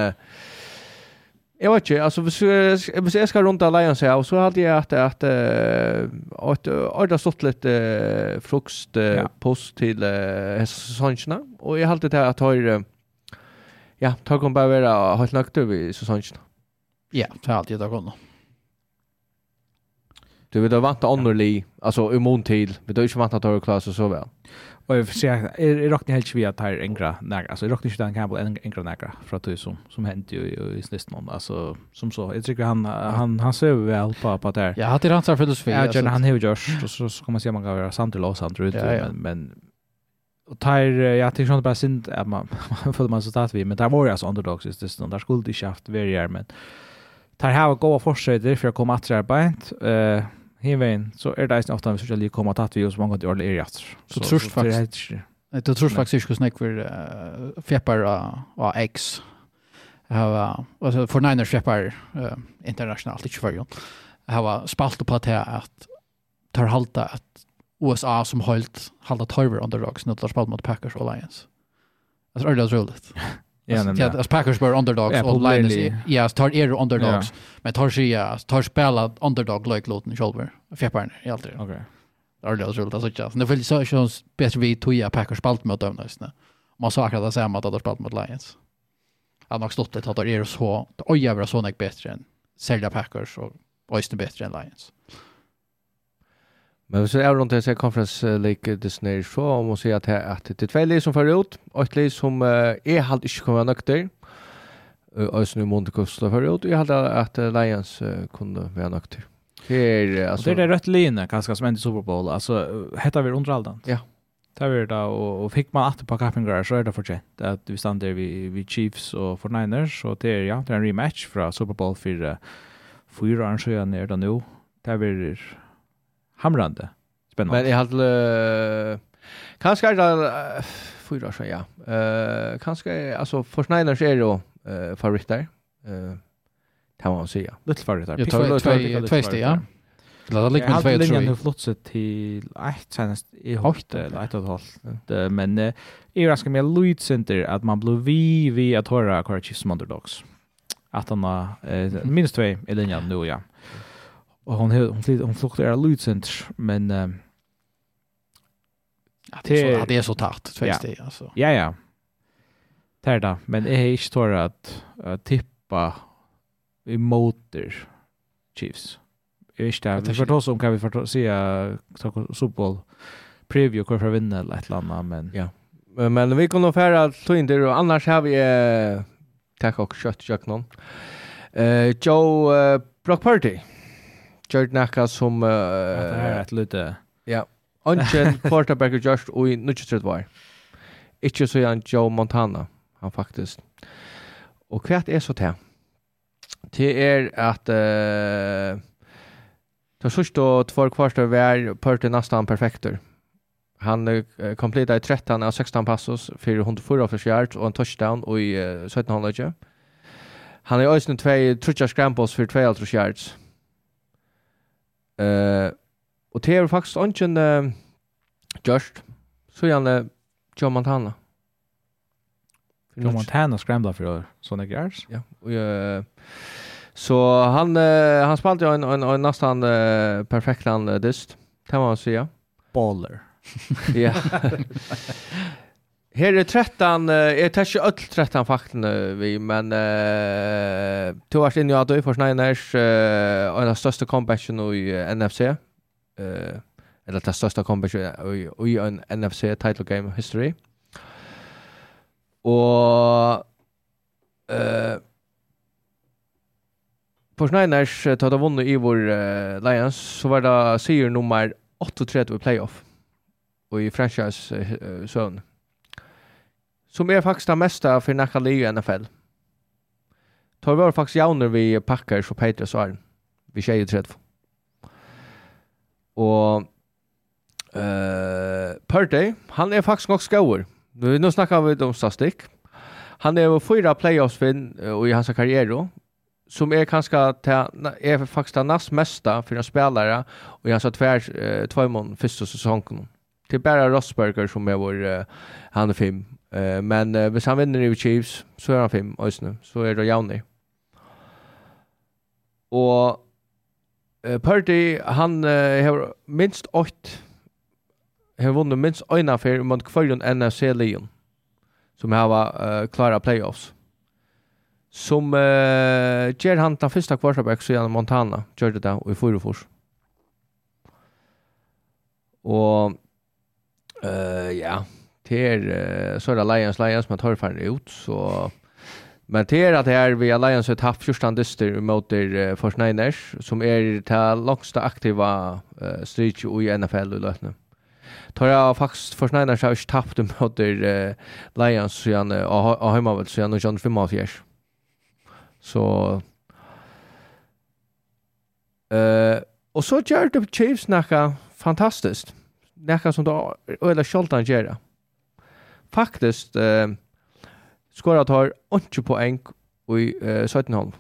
Speaker 1: jag vet inte alltså hvis jag ska runt Lions här så hade jag att att att orda stått lite frukost post till säsongerna och jag hade det att ha ja tar kom bara vara helt nöjd över säsongerna
Speaker 2: ja tar alltid det gått.
Speaker 1: Du vet att vanta annorli, alltså i mån till, vi då inte vanta ta klass och så väl.
Speaker 4: Och jag ser är rockar helt vi att här engra när alltså rockar inte den Campbell en engra nägra för att det som som hänt ju i snist någon alltså som så jag tycker han han han ser väl på på där.
Speaker 2: Ja, det är hans filosofi.
Speaker 4: Ja, John han har gjort så så kommer man se man kan göra samtal och ut men men och tar jag tycker sånt bara synd att man för man så tatt vi men där var ju alltså underdogs just det där skulle det haft varje men tar här och fortsätta för att komma att arbeta eh hemvein så er det eisen ofta vi sørger lige kommer tatt vi oss mange til alle er
Speaker 2: jatter. Så trust faktisk. Det trust faktisk ikke snakk for fjepper og eggs. Altså for niner fjepper internasjonalt, ikke for jo. Jeg har spalt på til at tar halta at USA som holdt halda torver underdogs når de spalt mot Packers Alliance. er det är roligt. Ja, alltså, Packers were underdogs yeah, och Lions ja, tar er underdogs. Men tar sig ja, tar spela underdog like Lotten Shoulder. Fjärparna i allt det.
Speaker 4: Okej.
Speaker 2: Det är det roligt alltså. Nu vill så så bättre vi toja Packers spalt mot dem nästan. Man sa akkurat det samma att de spalt mot Lions. Han har stått det att det är så oj jävla så mycket bättre än Zelda Packers och Oyster bättre än Lions.
Speaker 1: Men så är det någonting som conference League det när så om man säger att att det är två lag som för ut och ett lag som är halt inte kommer nökter. Alltså nu måste kosta för ut. Jag hade att Lions kunde vara nökter. Här alltså
Speaker 4: det är rätt linje kanske som inte Super Bowl. Alltså heter vi underaldan.
Speaker 1: Ja.
Speaker 4: Det är det och, och fick man att på kappingar så är det förtjänt att vi stann där vi Chiefs och 49ers så det är ja, det är en rematch från Super Bowl 4 fyra år sedan är det nu. Det var hamrande. Spännande.
Speaker 1: Men jag hade kanske är det fyra år sedan, ja. Uh, kanske, alltså för Schneiders är då uh, favoriter. Uh, kan man säga.
Speaker 4: Lite favoriter.
Speaker 2: Jag tar två steg, ja.
Speaker 4: Eller det ligger två tror jag. Jag flotsa till ett senast i hårt eller ett och ett. Men jag är ganska mer lutcenter att man blir vi vi att höra Chiefs Underdogs. Att han har minst två i linjen nu, ja. Mm. Och hon hon flytt hon flyttar era Lucenter men eh
Speaker 2: um, att det är, det är så tätt faktiskt ja. alltså.
Speaker 4: Ja ja. Där då, men är inte tror att uh, tippa i motor Chiefs. Är inte det för oss som kan vi få se ta fotboll preview kvar för vinna eller ett annat men
Speaker 1: ja. Men vi kommer nog ta in det och annars har vi eh, tack och kött jag någon. Eh Joe eh, Brock Party gjort nekka som...
Speaker 4: Uh, det
Speaker 1: er
Speaker 4: et lite...
Speaker 1: Ja. Ongen quarterback er gjort i 93 var. Ikke så han Joe Montana, han faktisk. Og hva er så til? Det er at... Uh, Det var sørst og två kvarter var Pörte nesten perfekter. Han uh, completar 13 av 16 passos for 104 för yards og en touchdown og i uh, 17 hållet. Han är ösnen tvei trutja scrambles for 2 yards. Uh, og det er faktisk ikke uh, just, så gjerne Joe Montana.
Speaker 4: Joe Montana scrambler for såna gjerst?
Speaker 1: Ja, og uh, Så han uh, han spelade jo en en, en nästan uh, perfekt land uh, dyst kan man säga.
Speaker 4: Baller.
Speaker 1: ja. Her er 13, jeg tar ikke øll 13 faktene vi, men uh, to års inn i Adøy for Sneiners, uh, en av største comebacken i NFC, uh, eller det største comebacken i en NFC title game history. Og uh, for Sneiners, da de vunnet i vår uh, Lions, så var det sier nummer 38 i playoff, og i franchise uh, Uh, som er faktisk det meste for nekka Leo i NFL. Tar var faktisk jauner vi Packers og Patriots var vi skjer i tredje. Og eh Purdy, han er faktisk nok skauer. Nu nu snackar vi om statistikk. Han är fyra playoffs fin och i hans karriere, som er kanskje ta er faktisk det näst mesta for en spelare og i hans tvär tvær mån første sesongen. Det er bare Rosberger som er vår han er fem Uh, men uh, hvis han vinner i Chiefs, så er han fem, også Så er det Jauni. Og uh, Purdy, han uh, har minst åkt, har vunnet minst øyne for mot kvarjon NFC-lion, som har uh, klara playoffs. Som uh, ger han den første kvartabæk, så gjennom Montana, gjør det da, og i Fyrufors. Og uh, ja, yeah till så är Lions Lions man tar fan ut så men till att här vi Lions har haft första dyster mot uh, Forsniners som är det längsta aktiva uh, street i NFL i lötna. Tar jag faktiskt Forsniners har inte tappat mot uh, Lions så han har hemma väl så han John Fimafiers. Så eh och så gjorde Chiefs näka fantastiskt. Näka som då eller Scholtan gjorde faktisk eh, skorat har 8 poeng i uh, 17 hånd.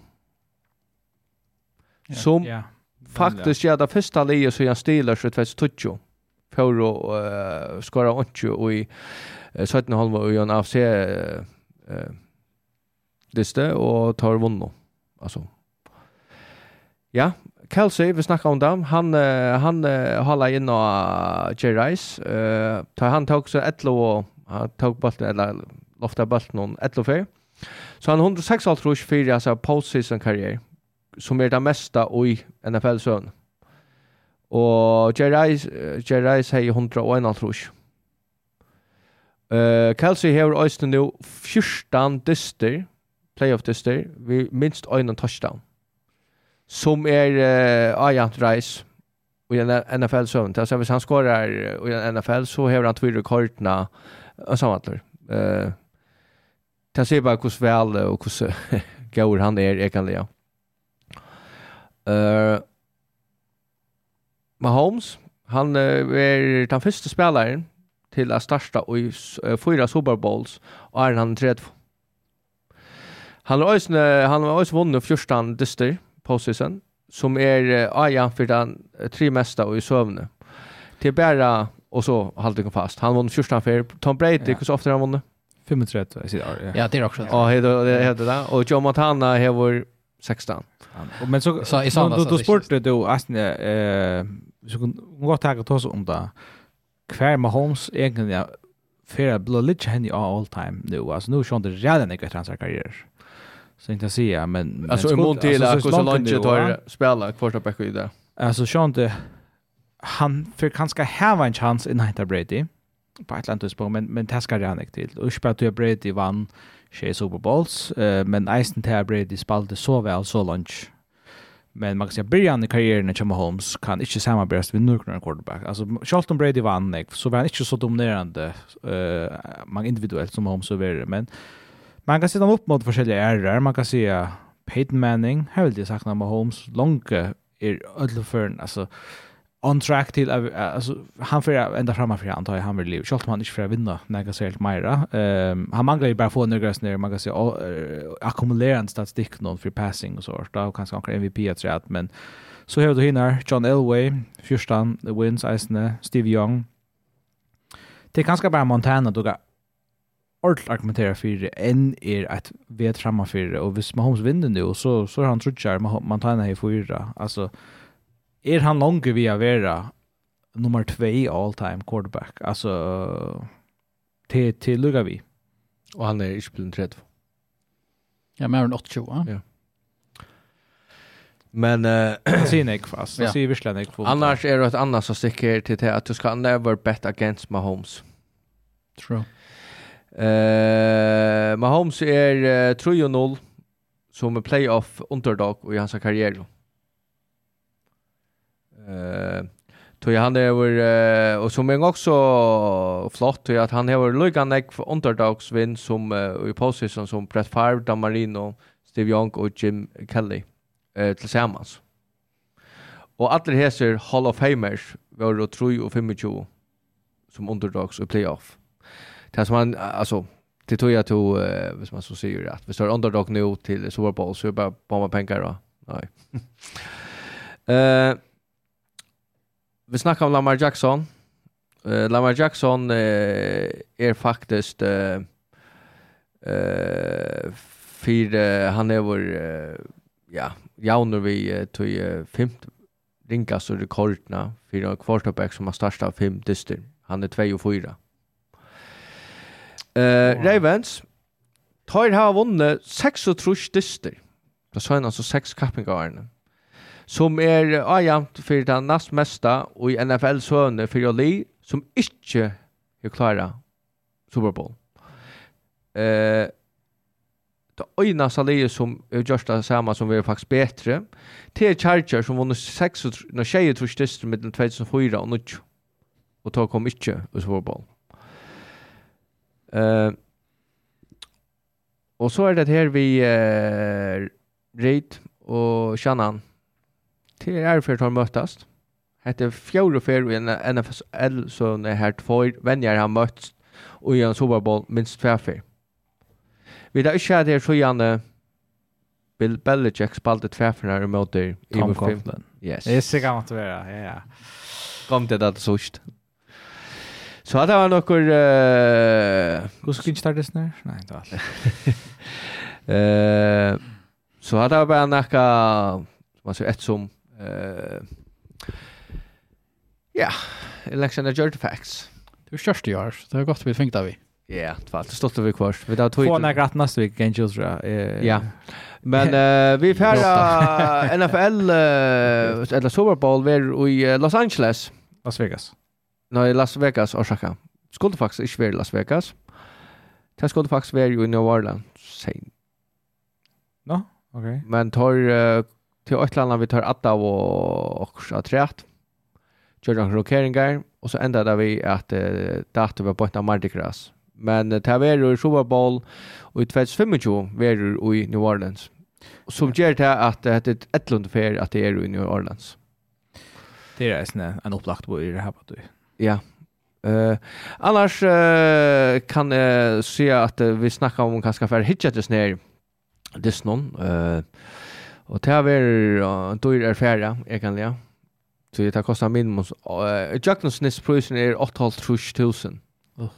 Speaker 1: Som
Speaker 4: ja,
Speaker 1: faktisk ja. det første livet som jeg stiler så tvers tutsjo for å uh, skåra 8 i uh, 17 halva og en AFC uh, liste og tar vunno. Alltså. Ja, Kelsey, vi snackar om dem. Han uh, han uh, håller in och Jerry Rice. Uh, tar han tog så 11 och Han tog bolten, eller lofta bolten noen etlofer. Så han 106 alt rush för alltså postseason karriere, som er det mesta i NFL-søvn. Og Jerry Rice hei 101 alt rush. Uh, Kelsey har òsne nu 14 dyster, playoff-dyster, vi minst øyne touchdown. Som er uh, Ajant Rice i NFL-søvn. Altså hvis han skorar i NFL så har han två rekordna ensamhandler. Eh, det ser bare hvordan vel og hvordan gaur han er, jeg kan lea. Uh, Mahomes, han uh, er den første spelaren til å starta i uh, fyra Super Bowls, og er han tredje. Han har også, uh, han har også vunnet 14 dyster på postseason, som er uh, Aja for den uh, tre mesta og i søvne. Det er bare och så höll det fast. Han vann första fair. Tom Brady,
Speaker 4: ja.
Speaker 1: hur så ofta har han vunnit?
Speaker 4: 35, jag säger ja.
Speaker 2: Ja, det är också.
Speaker 1: Ja, det heter det. Och Joe Montana har varit 16.
Speaker 4: Ja. Men så,
Speaker 2: så,
Speaker 4: så då,
Speaker 2: då
Speaker 4: sportade du Aston, eh, så kan gå tag ta oss om det. Kvar Mahomes egentligen ja, för att bli lite henne all time nu. Alltså nu sjönde redan en karriär. Så inte säga, men...
Speaker 1: Alltså i mån till att gå så
Speaker 4: långt
Speaker 1: tar spela kvarta bäck i det.
Speaker 4: Alltså sjönde han för kanske ha en chans i Night Brady på ett land utspår men men det ska det han inte till och spelar till Brady vann tjej Super Bowls uh, men Eisen till Brady spelade så väl så långt men man kan säga början i karriären i Chama Holmes kan inte samarbetas med någon quarterback alltså Charlton Brady vann så var han inte så dominerande uh, man individuellt som Holmes så vidare men man kan se upp mot olika ärar man kan säga Peyton Manning har väl det sagt när Mahomes långt är ödloförn alltså on track till alltså han för ända framme för han tar han vill leva. shot man inte för att vinna när jag säger Myra. Ehm han manglar ju bara få några grejer ner man kan säga ackumulera en statistik någon för passing och så där och kanske han MVP att säga att men så hör du hinner John Elway, Fyrstan, The Wins, Eisne, Steve Young. Det kanske bara Montana då ordentligt argumentera för det än är att vet framme för det och hvis Mahomes vinner nu så så har han trutchar man tar i fyra alltså er han långt vi att vara nummer 2 all time quarterback. Alltså till till lugga vi.
Speaker 1: Och han är i spelen 3.
Speaker 2: Ja, mer än 80, va?
Speaker 1: Ja. Men eh
Speaker 4: ser jag fast. Jag ser verkligen jag får.
Speaker 1: Annars är det ett annat som sticker till det att du ska never bet against Mahomes.
Speaker 2: True.
Speaker 1: Eh Mahomes är 3-0 som är playoff underdog i hans karriär. Eh Tog han det var, uh, och som är också flott att han har lugan nek för underdogs vinn som i position som Brett Favre, Dan Marino, Steve Young och Jim Kelly eh tillsammans. Och alla heser Hall of Famers var då 3 och 25 som underdogs i playoff. Det som man alltså det tog jag tog uh, hvis man så säger att vi står underdog nu till Super Bowl så är bara bomba pengar då. Nej. Eh vi snackar om Lamar Jackson. Uh, Lamar Jackson uh, är faktiskt uh, uh, för uh, han är vår uh, ja, jauner vi uh, tog uh, femte ringas och rekordna för en quarterback som har startat fem dyster. Han är 2 och 4. Uh, wow. Ravens tar har vunnit 6 och trus dyster. Det sa han alltså 6 kappingarna. Mm som er ajant for den nast mesta i NFL söner for Joli, som ikke er klara Super Bowl. Eh, det øyne salier som er just det samme som er faktisk bedre, det er Chargers som vunnet 6 og 6 trusdister mellom 2004 og 2020, og det kom ikke i Super Bowl. Eh, og så er det her vi eh, Reid og Shannon til er for tar møttast. Hette fjord og fjord i NFL, så er her tvår venner har møtt og i en Superbowl minst tverfer. Vi har ikke hatt her så gjerne Bill Belichick spalte tverfer når i møter
Speaker 4: Tom Coughlin.
Speaker 1: Yes.
Speaker 4: Det er sikkert måtte være, ja. ja.
Speaker 1: Kom til det sørst. Så hadde var noen... Uh,
Speaker 4: Hvor skal ikke ta det snart? Nei, det var alt.
Speaker 1: uh, så hadde var bare nokka... Man ser ett som Ja, election of Georgia Facts.
Speaker 2: Det är störst i år, så det var godt vi fängt av vi.
Speaker 1: Ja, det var det stått vi kvar. Vi då tog.
Speaker 4: Fåna gratt nästa vecka kan ju så.
Speaker 1: Ja. Men uh, vi färra NFL uh, eller Super Bowl var i Los Angeles,
Speaker 4: Las Vegas.
Speaker 1: Nej, Las Vegas och Chicago. Skulle faktiskt inte vara Las Vegas. Det skulle faktiskt vara i New Orleans. Sen.
Speaker 4: No? Okej. Okay.
Speaker 1: Men tar uh, til Øtlandet vi tar atta og okkurs av treat, gjør noen rokeringer, og så enda det vi at uh, datum var bort av Mardi Gras. Men uh, det var i Super Bowl, og i 2025 var i New Orleans. Som gjør det at det er et lund fer at det er i New Orleans.
Speaker 4: Det er en, en opplagt bo i det her, du.
Speaker 1: Ja. Uh, annars uh, kan jeg uh, si at uh, vi snakker om kanskje for hitchet oss ned Disney. Uh, Og det har vært uh, dyr er ferie, egentlig. Så det har kostet minimum. Uh, Jøknusnissprisen er 8.500.
Speaker 2: Uh.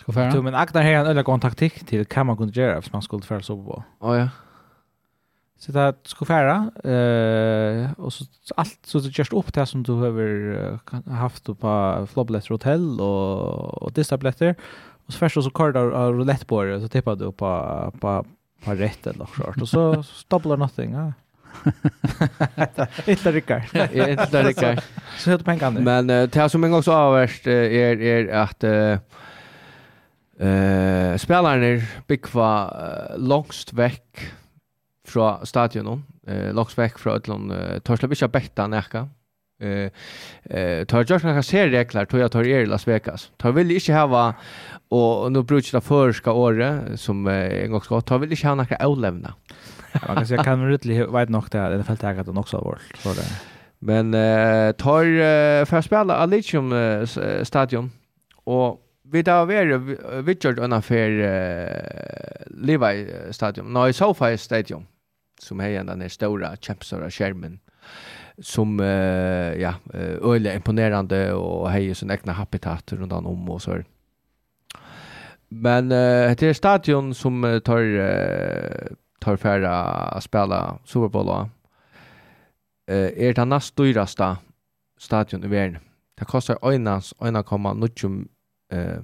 Speaker 2: Skal færa?
Speaker 4: Du, men Agnar har en öliga god taktikk til hva man kunne gjøre hvis man skulle færa sova på.
Speaker 1: Å oh, ja.
Speaker 4: Så det skal færa. Uh, og så alt, så det görs opp det som du har haft på Flobletter Hotel og, og Distabletter. Og så først så kör du av roulettbordet så tippar du på, på, har rätt eller något sånt. Och så stablar nothing. Ja. Inte Rickard.
Speaker 1: Inte Rickard.
Speaker 4: Så heter pengarna nu.
Speaker 1: Men uh, det som en gång så avvärst uh, är, är att uh, uh, spelarna byggva uh, långst väck från stadion. Uh, långst väck från uh, Torslabisha Bekta näka eh eh tar jag några serieregler tror jag tar i Las Vegas. Tar vill inte ha och nu brukar det förska året som en gång ska tar vill inte ha några avlämna.
Speaker 4: Man kan säga kan rutli vet nog det det fältet att också har varit så det.
Speaker 1: Men eh tar för spela Alitium stadion och vi där var Richard on affär Levi stadion. Nej, SoFi stadion som är den där stora kämpstora skärmen som uh, ja, öliga imponerande och hejer sin egna habitat runt om och så. Men uh, det är stadion som tar tar färra att spela Super Bowl. Eh, är det näst dyraste stadion i världen. Det kostar öjnans 1,9 eh,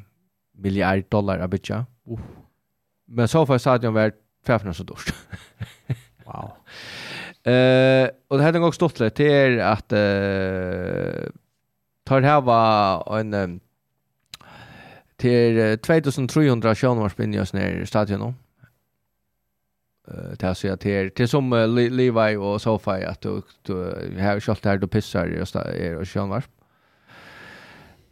Speaker 1: miljard dollar att bygga. Uh. Men så får stadion vara 500 så dyrt.
Speaker 4: wow.
Speaker 1: Eh, och det hade en stått det till att eh tar här var en till 2300 kronor bin just ner i stadion då. Eh det så att det till som Levi och Sofi att du har kört här då pissar just är och kronors.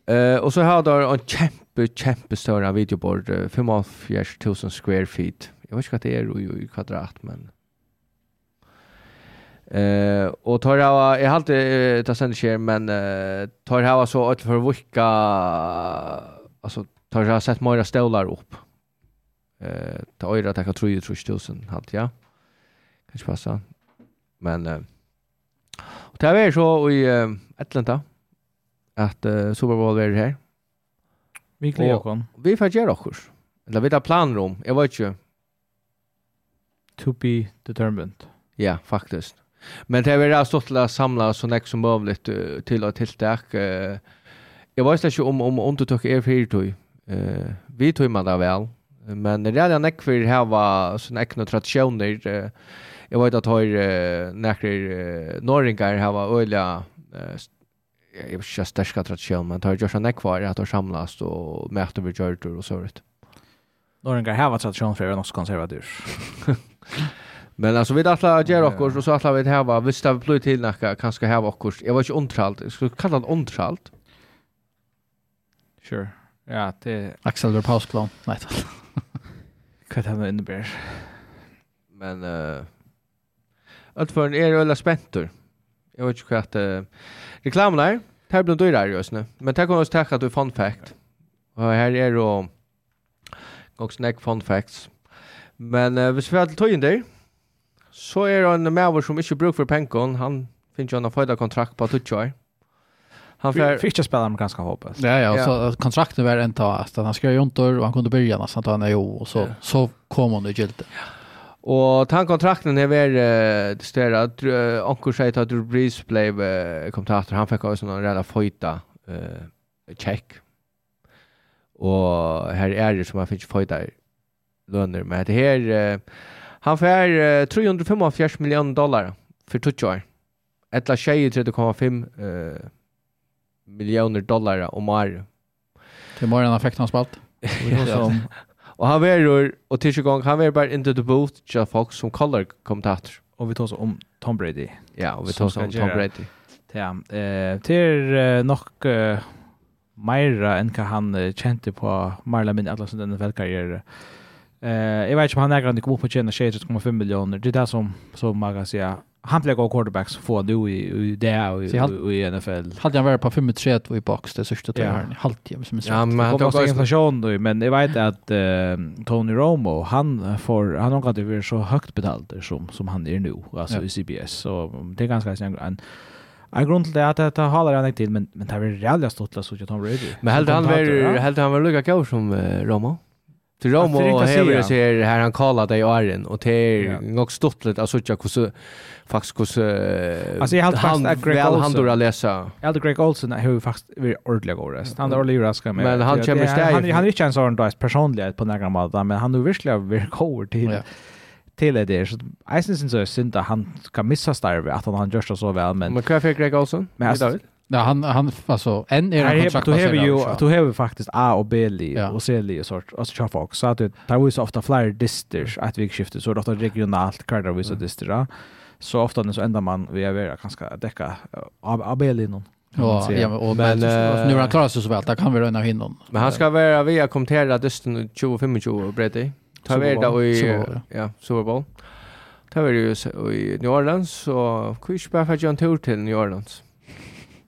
Speaker 1: Eh och så har där en kämpe kämpe stora videobord 5000 square feet. Jag vet inte vad det är i kvadrat men Eh och tar jag jag har alltid ta sen skär men eh tar jag så att för vecka alltså tar jag sett mera stolar upp. Eh ta öra att kan tror ju tror tusen halt ja. Kanske passa. Men eh och det är så i Atlanta att uh, Super Bowl är här.
Speaker 4: Vi kliar kon.
Speaker 1: Vi får göra också. Eller vi tar planer om. Jag vet ju.
Speaker 4: To be determined.
Speaker 1: Ja, faktiskt. Men det är väl stort att samla så näck som möjligt till att tilltäck. Jag vet inte om om om du tog er för. Eh vi tog man där väl. Men det är näck för här var sån äckna traditioner. Jag vet att har uh, norringar här var öliga jag vet inte starka tradition men tar Joshua näck var att samlas och möta vid Jordan och sånt.
Speaker 4: Norringar här var tradition för något konservativ.
Speaker 1: Men alltså vi alla ger och också så att vi här var visst vi plöjt till nacka kanske här var kurs. Jag var inte ontralt. Jag skulle kalla det ontralt.
Speaker 4: Sure. Ja, det
Speaker 2: Axel der pausplan. Nej.
Speaker 4: Kan han inte bärs.
Speaker 1: Men eh att för en är eller spentor. Jag vet inte vad uh, reklamen där. Det här blir dyrare just nu. Men tack oss tacka att du fun fact. Och här är då också snack fun facts. Men uh, vi ska till tojen där dig. Så er det en maver som ikke bruker for penken. Han finner jo en fødda kontrakt på 20. Han får...
Speaker 4: Fick inte spela amerikansk hoppas.
Speaker 2: Ja, ja,
Speaker 1: ja.
Speaker 2: så kontrakten var en tag. Han skrev jontor och han kunde börja nästan ta är jo och så,
Speaker 1: ja.
Speaker 2: så kom han ur gildet.
Speaker 1: Ja. Och den kontrakten är väl uh, det står att uh, Ankur säger att Drew Brees blev uh, kommentator. Han fick också någon reda fojta uh, check. Och här är det som han fick fojta lønner. Men det här... Uh, Han får 345 miljoner dollar för 20 år. Etla tjejer 30,5 eh, miljoner dollar om år.
Speaker 2: Till var en affekt han spalt.
Speaker 1: Och han var och till gång han verur bara inte the booth just folk som color kommentator.
Speaker 4: Och vi tar så om Tom Brady.
Speaker 1: Ja, och vi tar
Speaker 4: så
Speaker 1: om Tom Brady.
Speaker 4: Ja, eh till nog uh, Myra än kan han kände på Marla min alla den välkarriär. Eh Eh, jag vet inte om han är grann kom upp på tjäna 6,5 miljoner. Det är det som som man kan säga han blir gå quarterbacks få du i det och i NFL.
Speaker 2: Hade han varit på 5-3 i box det sista tre här. som är som
Speaker 1: Ja, men han tog
Speaker 4: inflation då, men jag vet att Tony Romo, han får han har inte varit så högt betalt som som han är nu alltså i CBS. Så det är ganska en en grund till det att det håller han inte till men men det är väl jävla stort att så Tom Brady.
Speaker 1: Men helt han var helt han var lika god som Romo. Till Romo
Speaker 4: och
Speaker 1: Hever
Speaker 4: så
Speaker 1: är här han kallar dig Arjen och det är nog stort lite alltså jag kus faktiskt kus
Speaker 4: Alltså jag har faktiskt att Greg
Speaker 1: Olsen han då läsa.
Speaker 4: Jag Greg Olsen har faktiskt vi ordliga går rest. Han är Oliver ska med.
Speaker 1: Men han kommer stay.
Speaker 4: Han han är inte en sån där personlighet på några mål men han är verkligen väldigt cool till till det där så jag syns inte så synd att han kan missa starve att han han görs så väl men
Speaker 1: Men kan jag Greg Olsen?
Speaker 4: Men
Speaker 2: Ja, han, han, alltså, en är
Speaker 4: han
Speaker 2: kontrakt.
Speaker 4: Du har ju, du har ju faktiskt A och B-li
Speaker 2: ja.
Speaker 4: och C-li och sort alltså tjaffa också. Så att det, tar ju så ofta flera disters att vi skiftar, så det ofta regionalt, kardar vi så distra. Så ofta så ändrar man, vi är vara ganska däcka A B li någon.
Speaker 2: Ja, ja, och
Speaker 1: men,
Speaker 2: men nu har han klarat sig så väl, där kan vi röna hinnan.
Speaker 1: Men han ska vara har kommentera dysten 2025 och
Speaker 4: bredd
Speaker 1: i. Ta
Speaker 4: värda
Speaker 1: i, ja, Super Bowl. Ta vi värda i New Orleans, och kvish bara för att göra en tur till New Orleans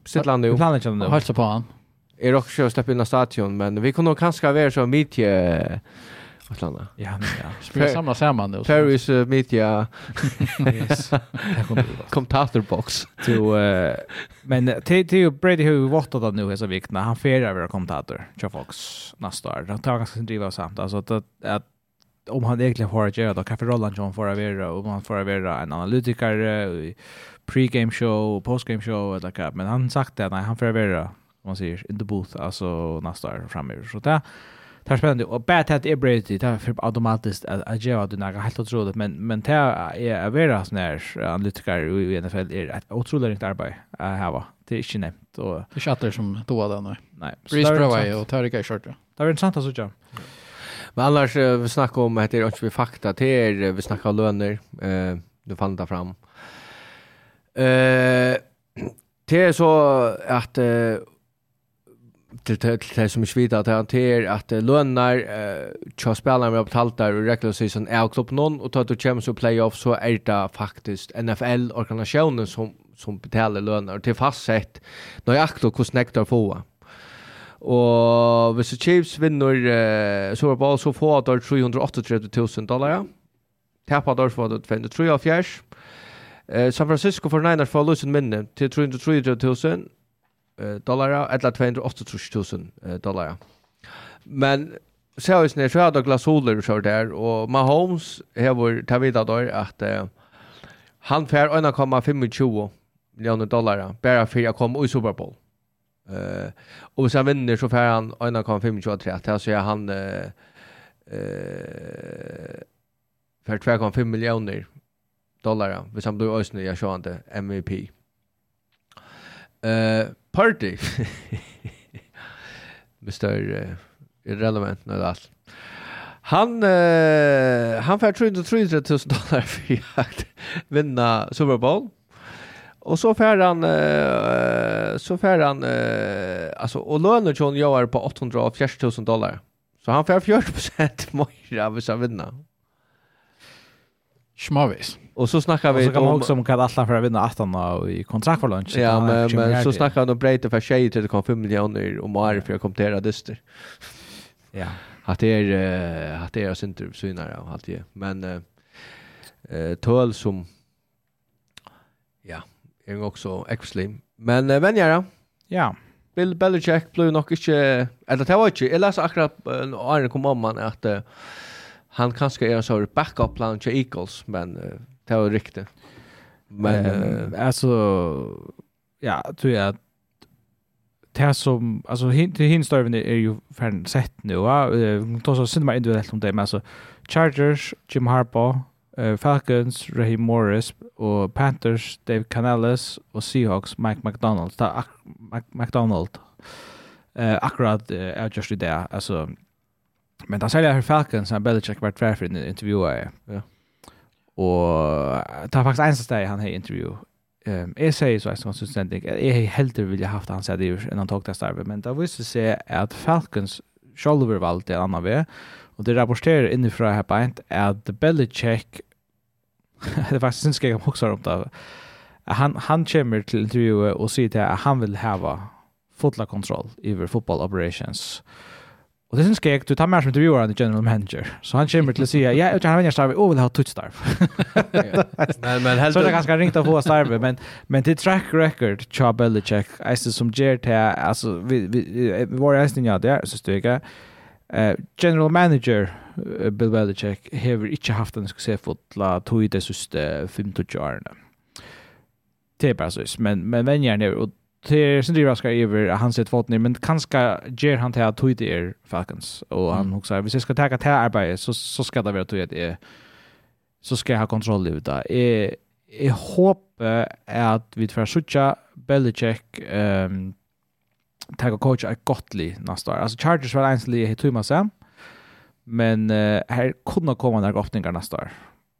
Speaker 1: sitter
Speaker 4: han
Speaker 1: nu.
Speaker 4: planerar inte nu.
Speaker 2: Hälsa på han.
Speaker 1: Är också att släppa in i stadion, men vi kommer nog kanske vara som midje Atlanta.
Speaker 4: Ja, men ja.
Speaker 2: Spela samma samman nu.
Speaker 1: Paris uh, media.
Speaker 4: yes.
Speaker 1: Kommentatorbox.
Speaker 4: to, uh, men till till Brady Hugh vart att nu är så viktigt. Han firar vara kommentator. Tja Fox nästa år. Han tar ganska driva samt alltså att, att, att om han egentligen får att göra då kan för rollen John får vara och man får vara en analytiker pre-game show, post-game show eller vad men han sagt det nej han får vara om man säger in the booth alltså nästa år framöver så där Det är spännande och bad hat är brady det är automatiskt att jag det några helt otroligt men men det är vara sån här analytiker i NFL är ett otroligt arbete att ha. det är inte nämnt och
Speaker 2: det chatter som då där nu
Speaker 4: nej
Speaker 2: Breeze
Speaker 4: Braway
Speaker 2: och Tarika Short
Speaker 4: det är intressant att säga.
Speaker 1: Men annars vi snackar om att det är inte fakta det är vi snackar om löner eh du fann det fram. Eh det är så att till till det som är svida att han till att lönar eh tjå spelarna med betalt där och regular season är klubb någon och tar du Champions och playoff så är det faktiskt NFL organisationen som som betalar löner till fastsett nöjaktigt hur snäckt att få. Og hvis Chiefs vinner uh, Super Bowl, så får de 338 000 dollar. Tapper de for 203 av fjers. Eh, San Francisco for Niners får løsen minne til 000 eh, dollar, eller 288.000 eh, dollar. Men så har vi snart, så har Douglas Soler kjør der, og Mahomes hever ta vidare der at eh, han får 1,25 millioner dollar, bara for att komma i Super Bowl. Eh, og hvis han vinner så får han 1,25 til så er han eh, eh, för 2,5 millioner dollar hvis han blir jag i inte MVP. Uh, party. Mr. Uh, irrelevant nu allt. Han uh, han får 333 000 dollar för att vinna Super Bowl. Och så får han uh, så får han uh, alltså och lönen John gör på 840 000 dollar. Så han får 40 mer av så vinna.
Speaker 2: Schmavis.
Speaker 1: Och så snackar vi om...
Speaker 4: Och så kan man kan alla för att vinna 18 i kontraktförlunch.
Speaker 1: Ja, men, men så snackar han om Breite för tjejer till det kom 5 miljoner om året för att kommentera dyster.
Speaker 4: Ja.
Speaker 1: Att det är att det är synd synare och allt det. Men eh tål som ja, är också extrem. Men eh, vänjare. Ja. Bill Belichick blev nog inte eller det var inte. Jag läste akkurat när kom om man att han kanske är så backup plan till Eagles men det var riktigt. Men uh,
Speaker 4: alltså ja, tror jag att det som alltså till hinstörven är ju färdigt sett nu. va. då så synd man individuellt om det men alltså Chargers, Jim Harbaugh, uh, Falcons, Raheem Morris och Panthers, Dave Canales och Seahawks, Mike McDonald. Ta McDonald. Eh akkurat är just det alltså men då säger jag Falcons när Belichick vart tvärför intervjuar.
Speaker 1: Ja.
Speaker 4: Og det er faktisk eneste sted han har intervju. Um, jeg sier så eneste konsistent, jeg heldur vilja haft han sier det enn han tok det starve, men det visste seg at Falcons selv valgte en annan vei, og det rapporterer innifra her beint at Belichick, det er faktisk synes jeg om også om det, han, han kommer til intervjuet og sier til at han vil hava fotla kontroll over football operations, og Och det syns skräck, du tar med som intervjuaren i general manager. Så han kommer till att säga, ja, jag har en starv, oh, vill ha ett starv.
Speaker 1: men, men helt
Speaker 4: så det är ganska ringt att få starv, men, men det track record, tja Belichick, alltså som ger till, alltså, vi, vi, vi var älskning jag där, så styrka, uh, general manager uh, Bill Belichick har inte haft en successfulla tog i de sista 15 åren. Det är bara så, men, men vänjer ner, och det är sin drivaskar över han sett fått ner men kanske ger han till att tog det är Falcons och han också hvis jag ska ta till arbete så så ska det vara tog det så ska jag ha kontroll över det. Jag, jag hoppas att vi får sucha Belichick um, ta coach gott gottlig nästa år. Alltså Chargers var enslig i Tuma sen. Men uh, här kunde komma några öppningar nästa år.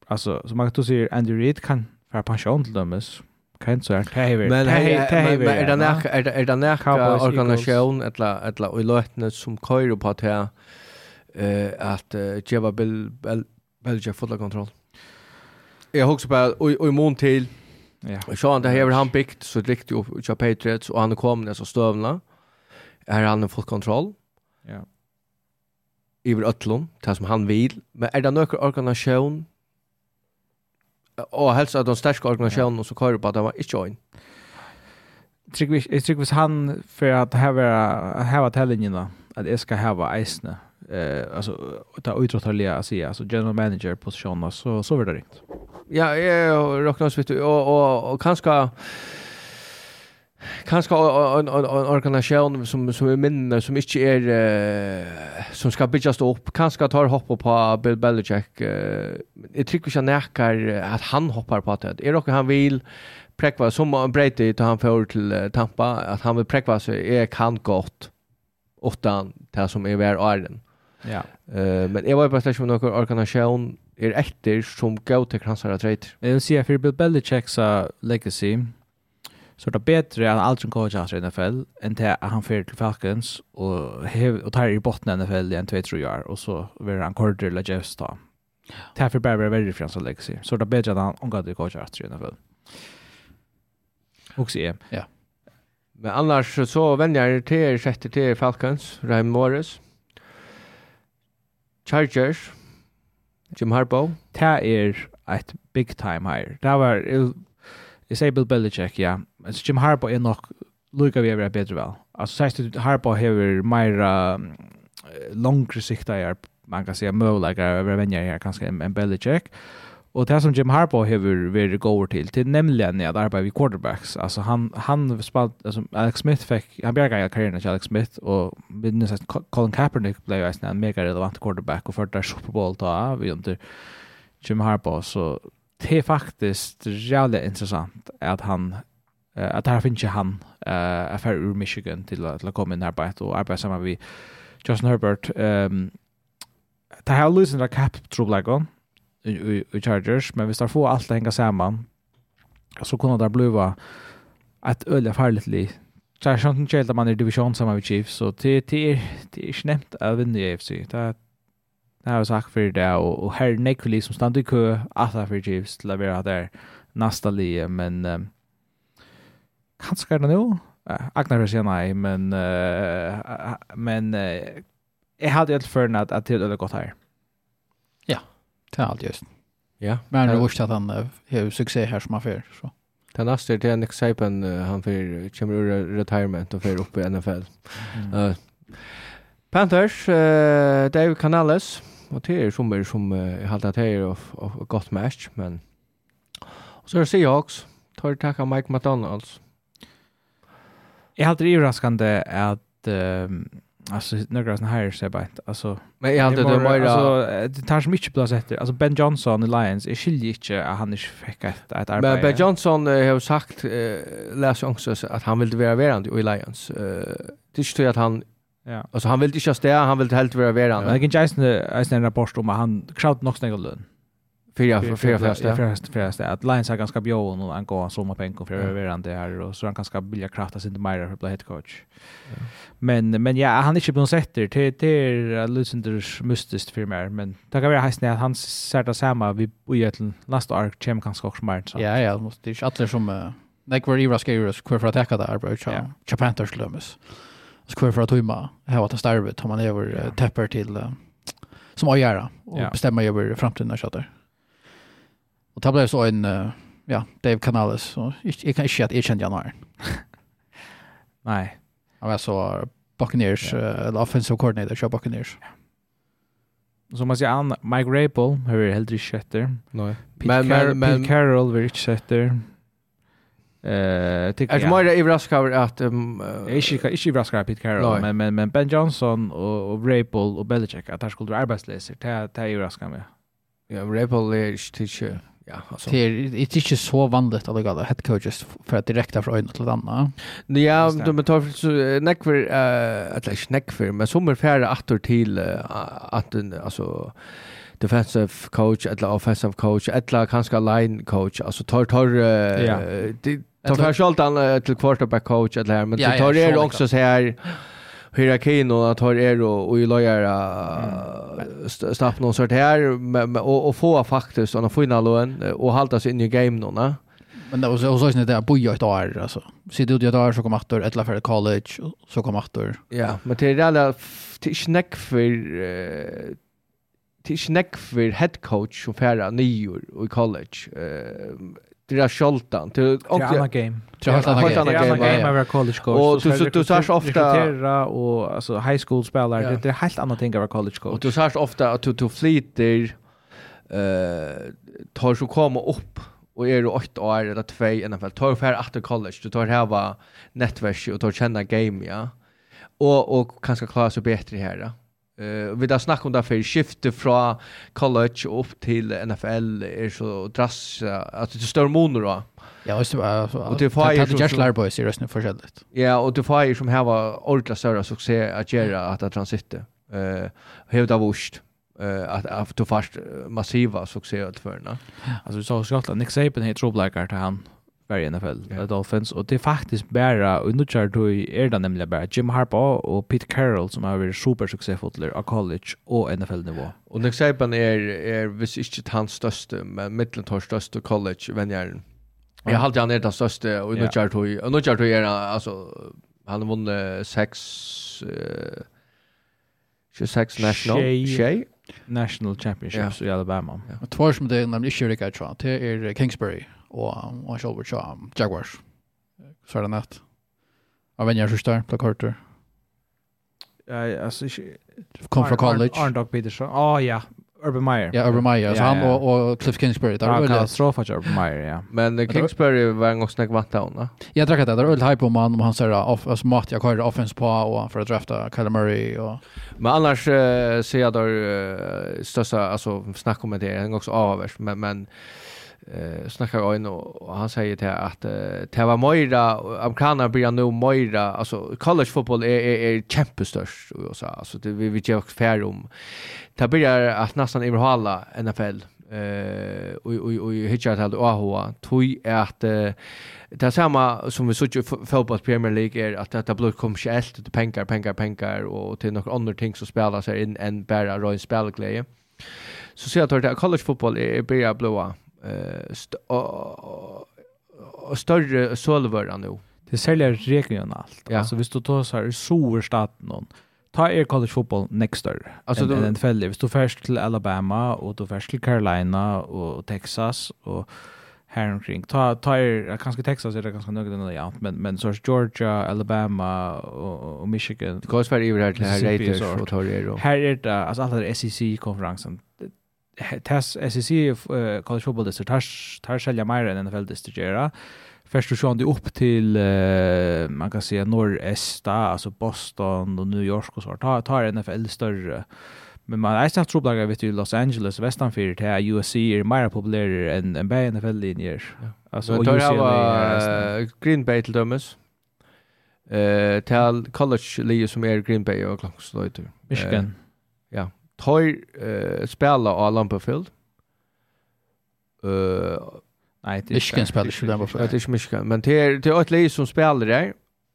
Speaker 4: Alltså som man kan säga Andy Reid kan för pension till dömes. Mm kjent så er
Speaker 1: det hever. Men er det nek, er det, er det
Speaker 4: nek
Speaker 1: organisasjon, etla, etla, og i løytene som køyre på at jeg, uh, at uh, djeva Belgia fulla kontroll. Jeg husker bare, og, og i mån til,
Speaker 4: Ja.
Speaker 1: Og han det hevur han byggt så likt jo til Patriots og han kom ned så støvna. Er han full kontroll?
Speaker 4: Ja.
Speaker 1: Iver Ötlund, det som han vil. Men er det noen organisasjon och hälsa att de starka organisationerna ja. så kör på att han var inte
Speaker 4: join. Tryggvis, jag tryggvis han för att ha vara här var tällinjen att jag ska ha vara isne. Eh alltså ta utrotaliga att säga alltså general manager positionen så så vidare.
Speaker 1: Ja, jag räknas vet du och och, och kanske kanske en en organisation som som är minne som inte är uh, som ska byggas upp kanske tar hopp på Bill Belichick uh, jag tycker jag närkar att han hoppar på det är det han vill präkva som Brady då han får till Tampa att han vill präkva så är kan gott utan det som är värd Arden
Speaker 4: ja.
Speaker 1: Uh, men jag var på station någon organisation är efter som går till hans rätt.
Speaker 4: Jag vill säga för Bill Belichicks legacy så det er bedre at Aldrin coach i NFL enn til at han fyrir til Falcons og, hev, og tar i botten i NFL i en 2-3 år og så vil han kortere eller Jeffs ta det er for bare veldig fri hans legacy så det er bedre at han omgår til coach i NFL og sier ja
Speaker 1: Men annars så vänjer jag till sjätte till Falcons, Ryan Morris. Chargers, Jim Harbaugh.
Speaker 4: Det är ett big time här. Det var, jag säger Bill Belichick, ja men Jim Harbaugh är nog lika vi är bättre väl. Alltså sägs det Harbaugh har mer uh, långre sikta är man kan säga möjliga över vänner här kanske en en Belichick. Och det som Jim Harbaugh har varit går till, till nämligen att arbeta vid quarterbacks. Alltså han, han spalt, alltså Alex Smith fick, han bjärgade karriären till Alex Smith och minns att Colin Kaepernick blev ju en mega relevant quarterback och för där Super Bowl ta vi under Jim Harbaugh så det är faktiskt jävligt intressant att han uh, att här finns ju han uh, affär ur Michigan till, til, til å komma in här på ett och arbeta samman vid Justin Herbert. Um, det här lyser en cap troblägon i, i, i Chargers, men hvis de får allt att hänga samman så kunde det bli ett öliga farligt liv. Så jeg skjønner inte helt at man er division sammen med Chiefs, så det det, är, det är inte nämnt att vinna i AFC. Det Det har jag sagt för det och, och här är Nekuli som stannar i kö alla för Chiefs till att vara där nästa lie men um, kanske är det noe? Agnar vill säga nej, men, uh, men uh, jag hade ju helt før att, at det er godt här.
Speaker 2: Ja, det är allt just.
Speaker 1: Ja.
Speaker 2: Men det är vurs att han uh, har succé här som han fyrer, så.
Speaker 1: Den nästa är Nick Saipan, han fyrer, kommer ur retirement och fyrer upp i NFL.
Speaker 4: Mm.
Speaker 1: Uh, Panthers, uh, Dave Canales, och det är som är som uh, halte at det er og, og godt match, men och så är det Seahawks, tar tacka Mike McDonalds,
Speaker 4: Jag hade det överraskande att um, alltså några såna här så bara alltså
Speaker 1: men jag hade det mer
Speaker 4: alltså det tar så mycket plats efter alltså Ben Johnson i Lions är skiljer inte att han inte fick ett ett arbete
Speaker 1: men Ben Johnson har sagt uh, läs också att han ville vara verande i Lions uh, det är ju att han
Speaker 4: Ja.
Speaker 1: Alltså han ville inte ställa, han ville helt vara verande.
Speaker 4: Jag kan ju inte ens en rapport om att han kraut nog snägg lön.
Speaker 1: Fyra fyra första
Speaker 4: Fyra första att Lions har ganska bjån och han går som pengar för överande här och så han ganska vilja krafta sin mer för att head coach. Men men ja han är inte på något sätt till till Lucenders mystiskt för mer men det kan vara häst när han ser det samma vi i ett last ark chem kan skock smart så.
Speaker 2: Ja ja måste det är som like kvar i raskeros kvar för att attacka där bro.
Speaker 4: Ja
Speaker 2: Panthers lömmes. Så kvar för att hymma här att ta starvet tar man över täpper till som att göra
Speaker 4: och
Speaker 2: bestämma över framtiden när så. Och det blev så en, uh, ja, Dave Canales. Så jag kan inte att jag kände januari.
Speaker 4: Nej.
Speaker 2: Han var så Buccaneers,
Speaker 4: ja.
Speaker 2: uh, eller offensive coordinator, så Buccaneers.
Speaker 4: Ja. Som man säger, Mike Rapel har vi heller inte sett där.
Speaker 1: Nej.
Speaker 4: Pete,
Speaker 1: Men, men, men,
Speaker 4: Pete Carroll har vi inte sett där. Eh, tycker.
Speaker 1: Är det mer överraskad över att um,
Speaker 4: uh, inte inte överraskad av Pete Carroll,
Speaker 1: nej.
Speaker 4: men, men, men Ben Johnson och, och Rapel och Belichick att här skulle vara arbetslösa. Det är överraskad med.
Speaker 1: Ja, Rapel är inte Ja, alltså.
Speaker 2: Det är inte så vanligt att alla head coaches för att direkta från en till annan.
Speaker 1: Ja, de men tar så neck för eh att snack för men som är färre åter till att alltså defensive coach eller offensive coach eller kanske line coach alltså tar tar det tar själv till quarterback coach eller men tar
Speaker 2: det
Speaker 1: också så här hierarkin och att har er och, och i lojära mm. stapp någon sort här och, och få faktiskt sådana fina lön och hålla sig in i game då va?
Speaker 2: Men det var så så inte det att boja ett år alltså. sitter ut i ett år så kommer åter ett för college så kommer åter.
Speaker 1: Ja, men det är alla snack för till snack för head coach som färra nior i college. Eh det är sjoltan. Det
Speaker 4: är annan game.
Speaker 2: Det
Speaker 1: är
Speaker 2: annan
Speaker 1: game.
Speaker 2: Det är
Speaker 4: annan
Speaker 1: game
Speaker 4: över college coach.
Speaker 1: Och du du så ofta...
Speaker 4: rekrytera och alltså high school spelare, det är helt annat ting av college coach.
Speaker 1: Och du särs ofta att du du flyter, tar så komma upp och är du åtta år eller två i NFL, tar för efter college, du tar häva nätverk och tar känna game, ja. Och, och kanske klara sig bättre här, ja. Uh, vi har snakket om det før, skiftet fra college og opp til NFL er så drass, at det er større moner da.
Speaker 2: Ja, og det er
Speaker 1: fire
Speaker 2: som... Gjert Larbois i resten forskjellig.
Speaker 1: Ja, og det er fire som har ordentlig større suksess at gjøre at det transitter. Uh, Hevet av vurst. Uh, at at du fast massiva suksess att förna.
Speaker 4: Alltså vi sa Skottland Nick Saban heter Rob till han var i NFL, yeah. Dolphins, og det er faktisk bare, og nå kjær du er det nemlig bare Jim Harbaugh og Pete Carroll som har vært supersuksessfotler av college og NFL-nivå.
Speaker 1: Og Nick Saban er, er hvis ikke hans største, men middeltår største college-venjeren. Jeg halte han er den største, og nå kjær du, og nå kjær du er han, altså, han har vunnet seks, uh, 26 national,
Speaker 4: tjej, National Championships yeah. i Alabama.
Speaker 1: Ja.
Speaker 2: Och två som det nämligen inte riktigt tror, det är Kingsbury och han kör vart Jaguars. Så är det natt. Avengers är på plakarter.
Speaker 4: Ja, alltså
Speaker 2: kom från college.
Speaker 4: Arndog Peterson. Ja, ja. Urban Meyer.
Speaker 2: Ja, Urban Meyer.
Speaker 4: Ja,
Speaker 2: så
Speaker 4: han
Speaker 2: och, och Cliff Kingsbury. Där
Speaker 4: ja,
Speaker 2: öle...
Speaker 4: katastrof att Urban Meyer, ja.
Speaker 1: Men Kingsbury var en gång snack vatten hon,
Speaker 2: Jag drack det. Där öl hype om han om han säger off as mat jag kör offense på och för att drafta Kyler Murray och
Speaker 1: Men annars uh, ser jag där uh, största alltså snack om det en gång så avvärst men men eh snackar in och han säger till att uh, det var Moira amerikaner blir nu Moira alltså college fotboll är är är kämpestörst och så alltså det vi vi gör fair om det blir att nästan överhalla NFL eh och och och hitchat hade AHA tog är att det samma som vi såg i fotboll Premier League är att det blir kommersiellt det pengar pengar pengar och till några andra ting som spelar här in en bara Roy spelglädje så ser jag att college fotboll är börjar blåa st og, og større solvører nå.
Speaker 4: Det säljer regionalt.
Speaker 1: Ja.
Speaker 4: Alltså, hvis du tar så här stor Soverstaten någon, ta er college football next year.
Speaker 1: Alltså
Speaker 4: en, en fälle. Hvis du först till Alabama och du först till Carolina och Texas och här omkring. Ta ta er kanske Texas är det ganska nöjda ändå ja, men men så är Georgia, Alabama och, och Michigan.
Speaker 1: Det går för över här till här Raiders och Torero.
Speaker 4: Här är det alltså alla SEC konferensen tas SEC uh, college football det tar tar själva mer än NFL distrigera. Först så sjön det upp till uh, man kan säga nordösta, alltså Boston och New York och så tar tar NFL större. Men man är snart trubbel vet du Los Angeles västanför till USC är mer populär än än Bay NFL linjer.
Speaker 1: Ja.
Speaker 4: Alltså
Speaker 1: och
Speaker 4: UCLA
Speaker 1: uh, Green Bay till dömes. Eh uh, till college league som är Green Bay och Clarksdale.
Speaker 4: Michigan.
Speaker 1: ja tar uh, spela av Lamperfield. Uh,
Speaker 4: nej, det är
Speaker 2: Michigan spelar inte Lamperfield.
Speaker 1: Det är inte Michigan, men det är, det är ett liv som spelar där.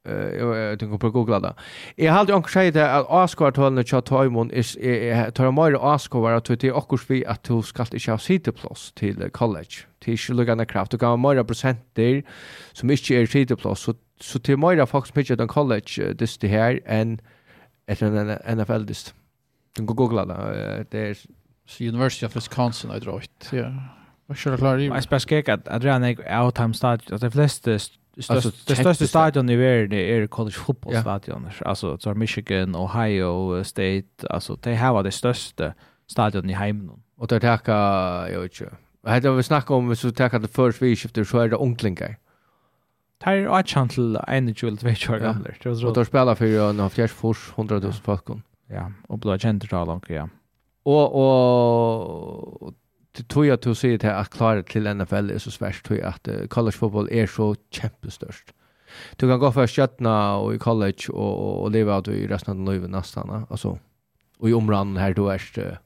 Speaker 1: Uh, jag tänker på att googla det. Jag har alltid också sagt att avskvartalande till Taimon tar mer avskvar att det är också vi att du ska inte ha sideplås till college. Det är inte luggande kraft. Du kan ha mer procenter som inte är sideplås. Så, så det är mer folk som inte är college dist det här än ett NFL-dist. Du kan googla det. Det är
Speaker 2: University of Wisconsin har dragit. Ja. Vad kör jag klar i?
Speaker 4: Jag ska skicka att Adrian är out time stadion. Att de flesta det största stadion i världen är college football stadion. Alltså så Michigan, Ohio State, alltså de har det största stadion i hemmen.
Speaker 1: Och det tacka jag vet inte. Här har vi snackat om så tacka det först vi skiftar så är det onklingar.
Speaker 4: Det är ett 8 till 21
Speaker 1: veckor
Speaker 4: gamla.
Speaker 1: Och då spelar för en av fjärs 100 000 folk
Speaker 4: ja, och blå kjent til långt, ja.
Speaker 1: Och, och, det tror jag att å si til at klare til NFL är så svårt, tror jag att uh, college football är så kämpestörst. Du kan gå fra skjøttene och i college och, och, og leve i resten av den livet nästan, alltså. Och i områden här då är det,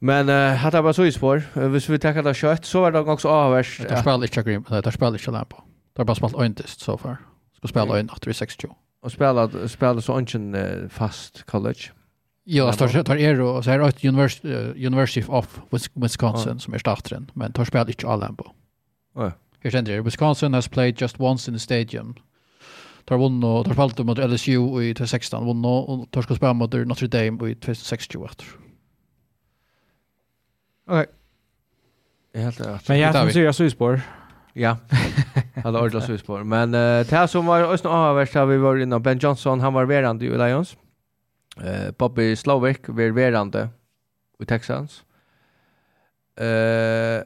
Speaker 1: Men uh, hade er bare så i spår. Uh, Hvis vi tänker det kött så var det också avvärst.
Speaker 2: Det spelar inte ikke Green, det spelar inte Lampo. Det har bara spelat øyntist så far. Ska spela øynt 8-6-2.
Speaker 1: Och spelat spelat så ingen fast college.
Speaker 2: Ja, det tar er och så är det University, University of Wisconsin som är startaren, men tar spelar inte alla på.
Speaker 1: Nej.
Speaker 2: Här ständer det Wisconsin has played just once in the stadium. Tar vann och tar spelat mot LSU i 2016, vann och tar ska spela mot Notre Dame i 2016.
Speaker 1: Okej. Jag Helt rätt.
Speaker 4: Men jag syns jag syns på.
Speaker 1: Ja. Alla ordla svispår. Men uh, det här som var ösna avvärst har vi varit innan Ben Johnson, han var verande i Lions. Uh, Bobby Slovic var verande i Texans. Uh,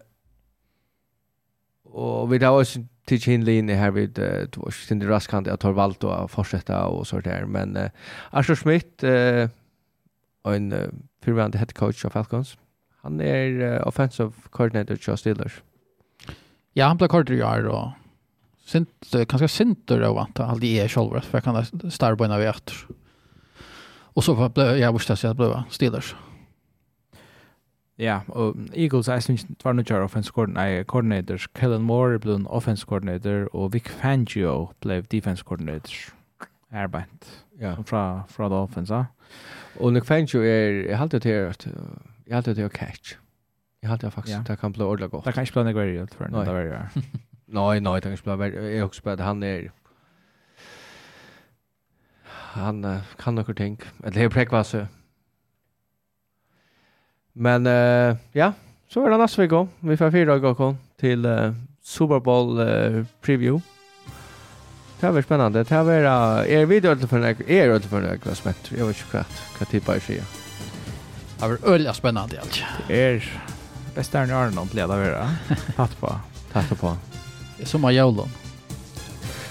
Speaker 1: och vi har också till Kinley inne här vid uh, Tvårs. Cindy Raskant han tar valt och fortsätta och så där. Men uh, Arthur Smith, uh, en uh, head coach av Falcons. Han är uh, offensive coordinator för Steelers.
Speaker 2: Ja, han blir kortere i år och sint, ganska sinter av vant allt det är själva för jag kan starboina vi efter. Och så blev jag visste att jag blev Steelers.
Speaker 4: Ja, og Eagles er synes var nu til offense coordinator. Kellen Moore ble en offense coordinator, og Vic Fangio ble defense coordinator. Erbent.
Speaker 1: Ja.
Speaker 4: Fra, fra det Ja.
Speaker 1: Och Vic Fangio er, jeg halte til att jag halte det å catch. Jag halte faktisk,
Speaker 4: ja.
Speaker 1: det kan bli ordentlig gott.
Speaker 4: Det kan ikke bli negveriet, for det er
Speaker 1: Nej, nej, tänker spela jag också på att han är han uh, kan några ting. Eller det präkvar så. Men uh, ja, så är det nästa vecka. Vi får fyra dagar kvar till uh, Super Bowl uh, preview. Det var spännande. Det var uh, er video till för några er till för några smätt. Jag vet inte vad vad tippa i sig.
Speaker 2: Det var öliga spännande allt.
Speaker 4: Det er bästa när Arnold leder vara. tatt på.
Speaker 1: Tack på
Speaker 2: som av jævlen.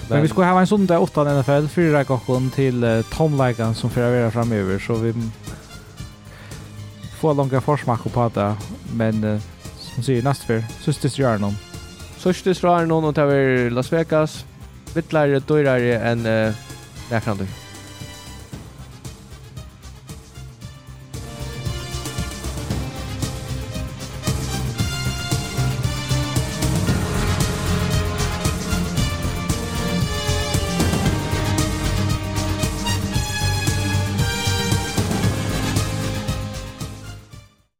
Speaker 4: Men vi ska ha en sondag 8 NFL, fyra gånger till uh, tomleikan som får vera framöver, så vi får långa forsmak på det, men uh, som säger nästa för, systis gör någon.
Speaker 1: Systis gör någon och tar Las Vegas, vittlare, dyrare än uh, näkrande.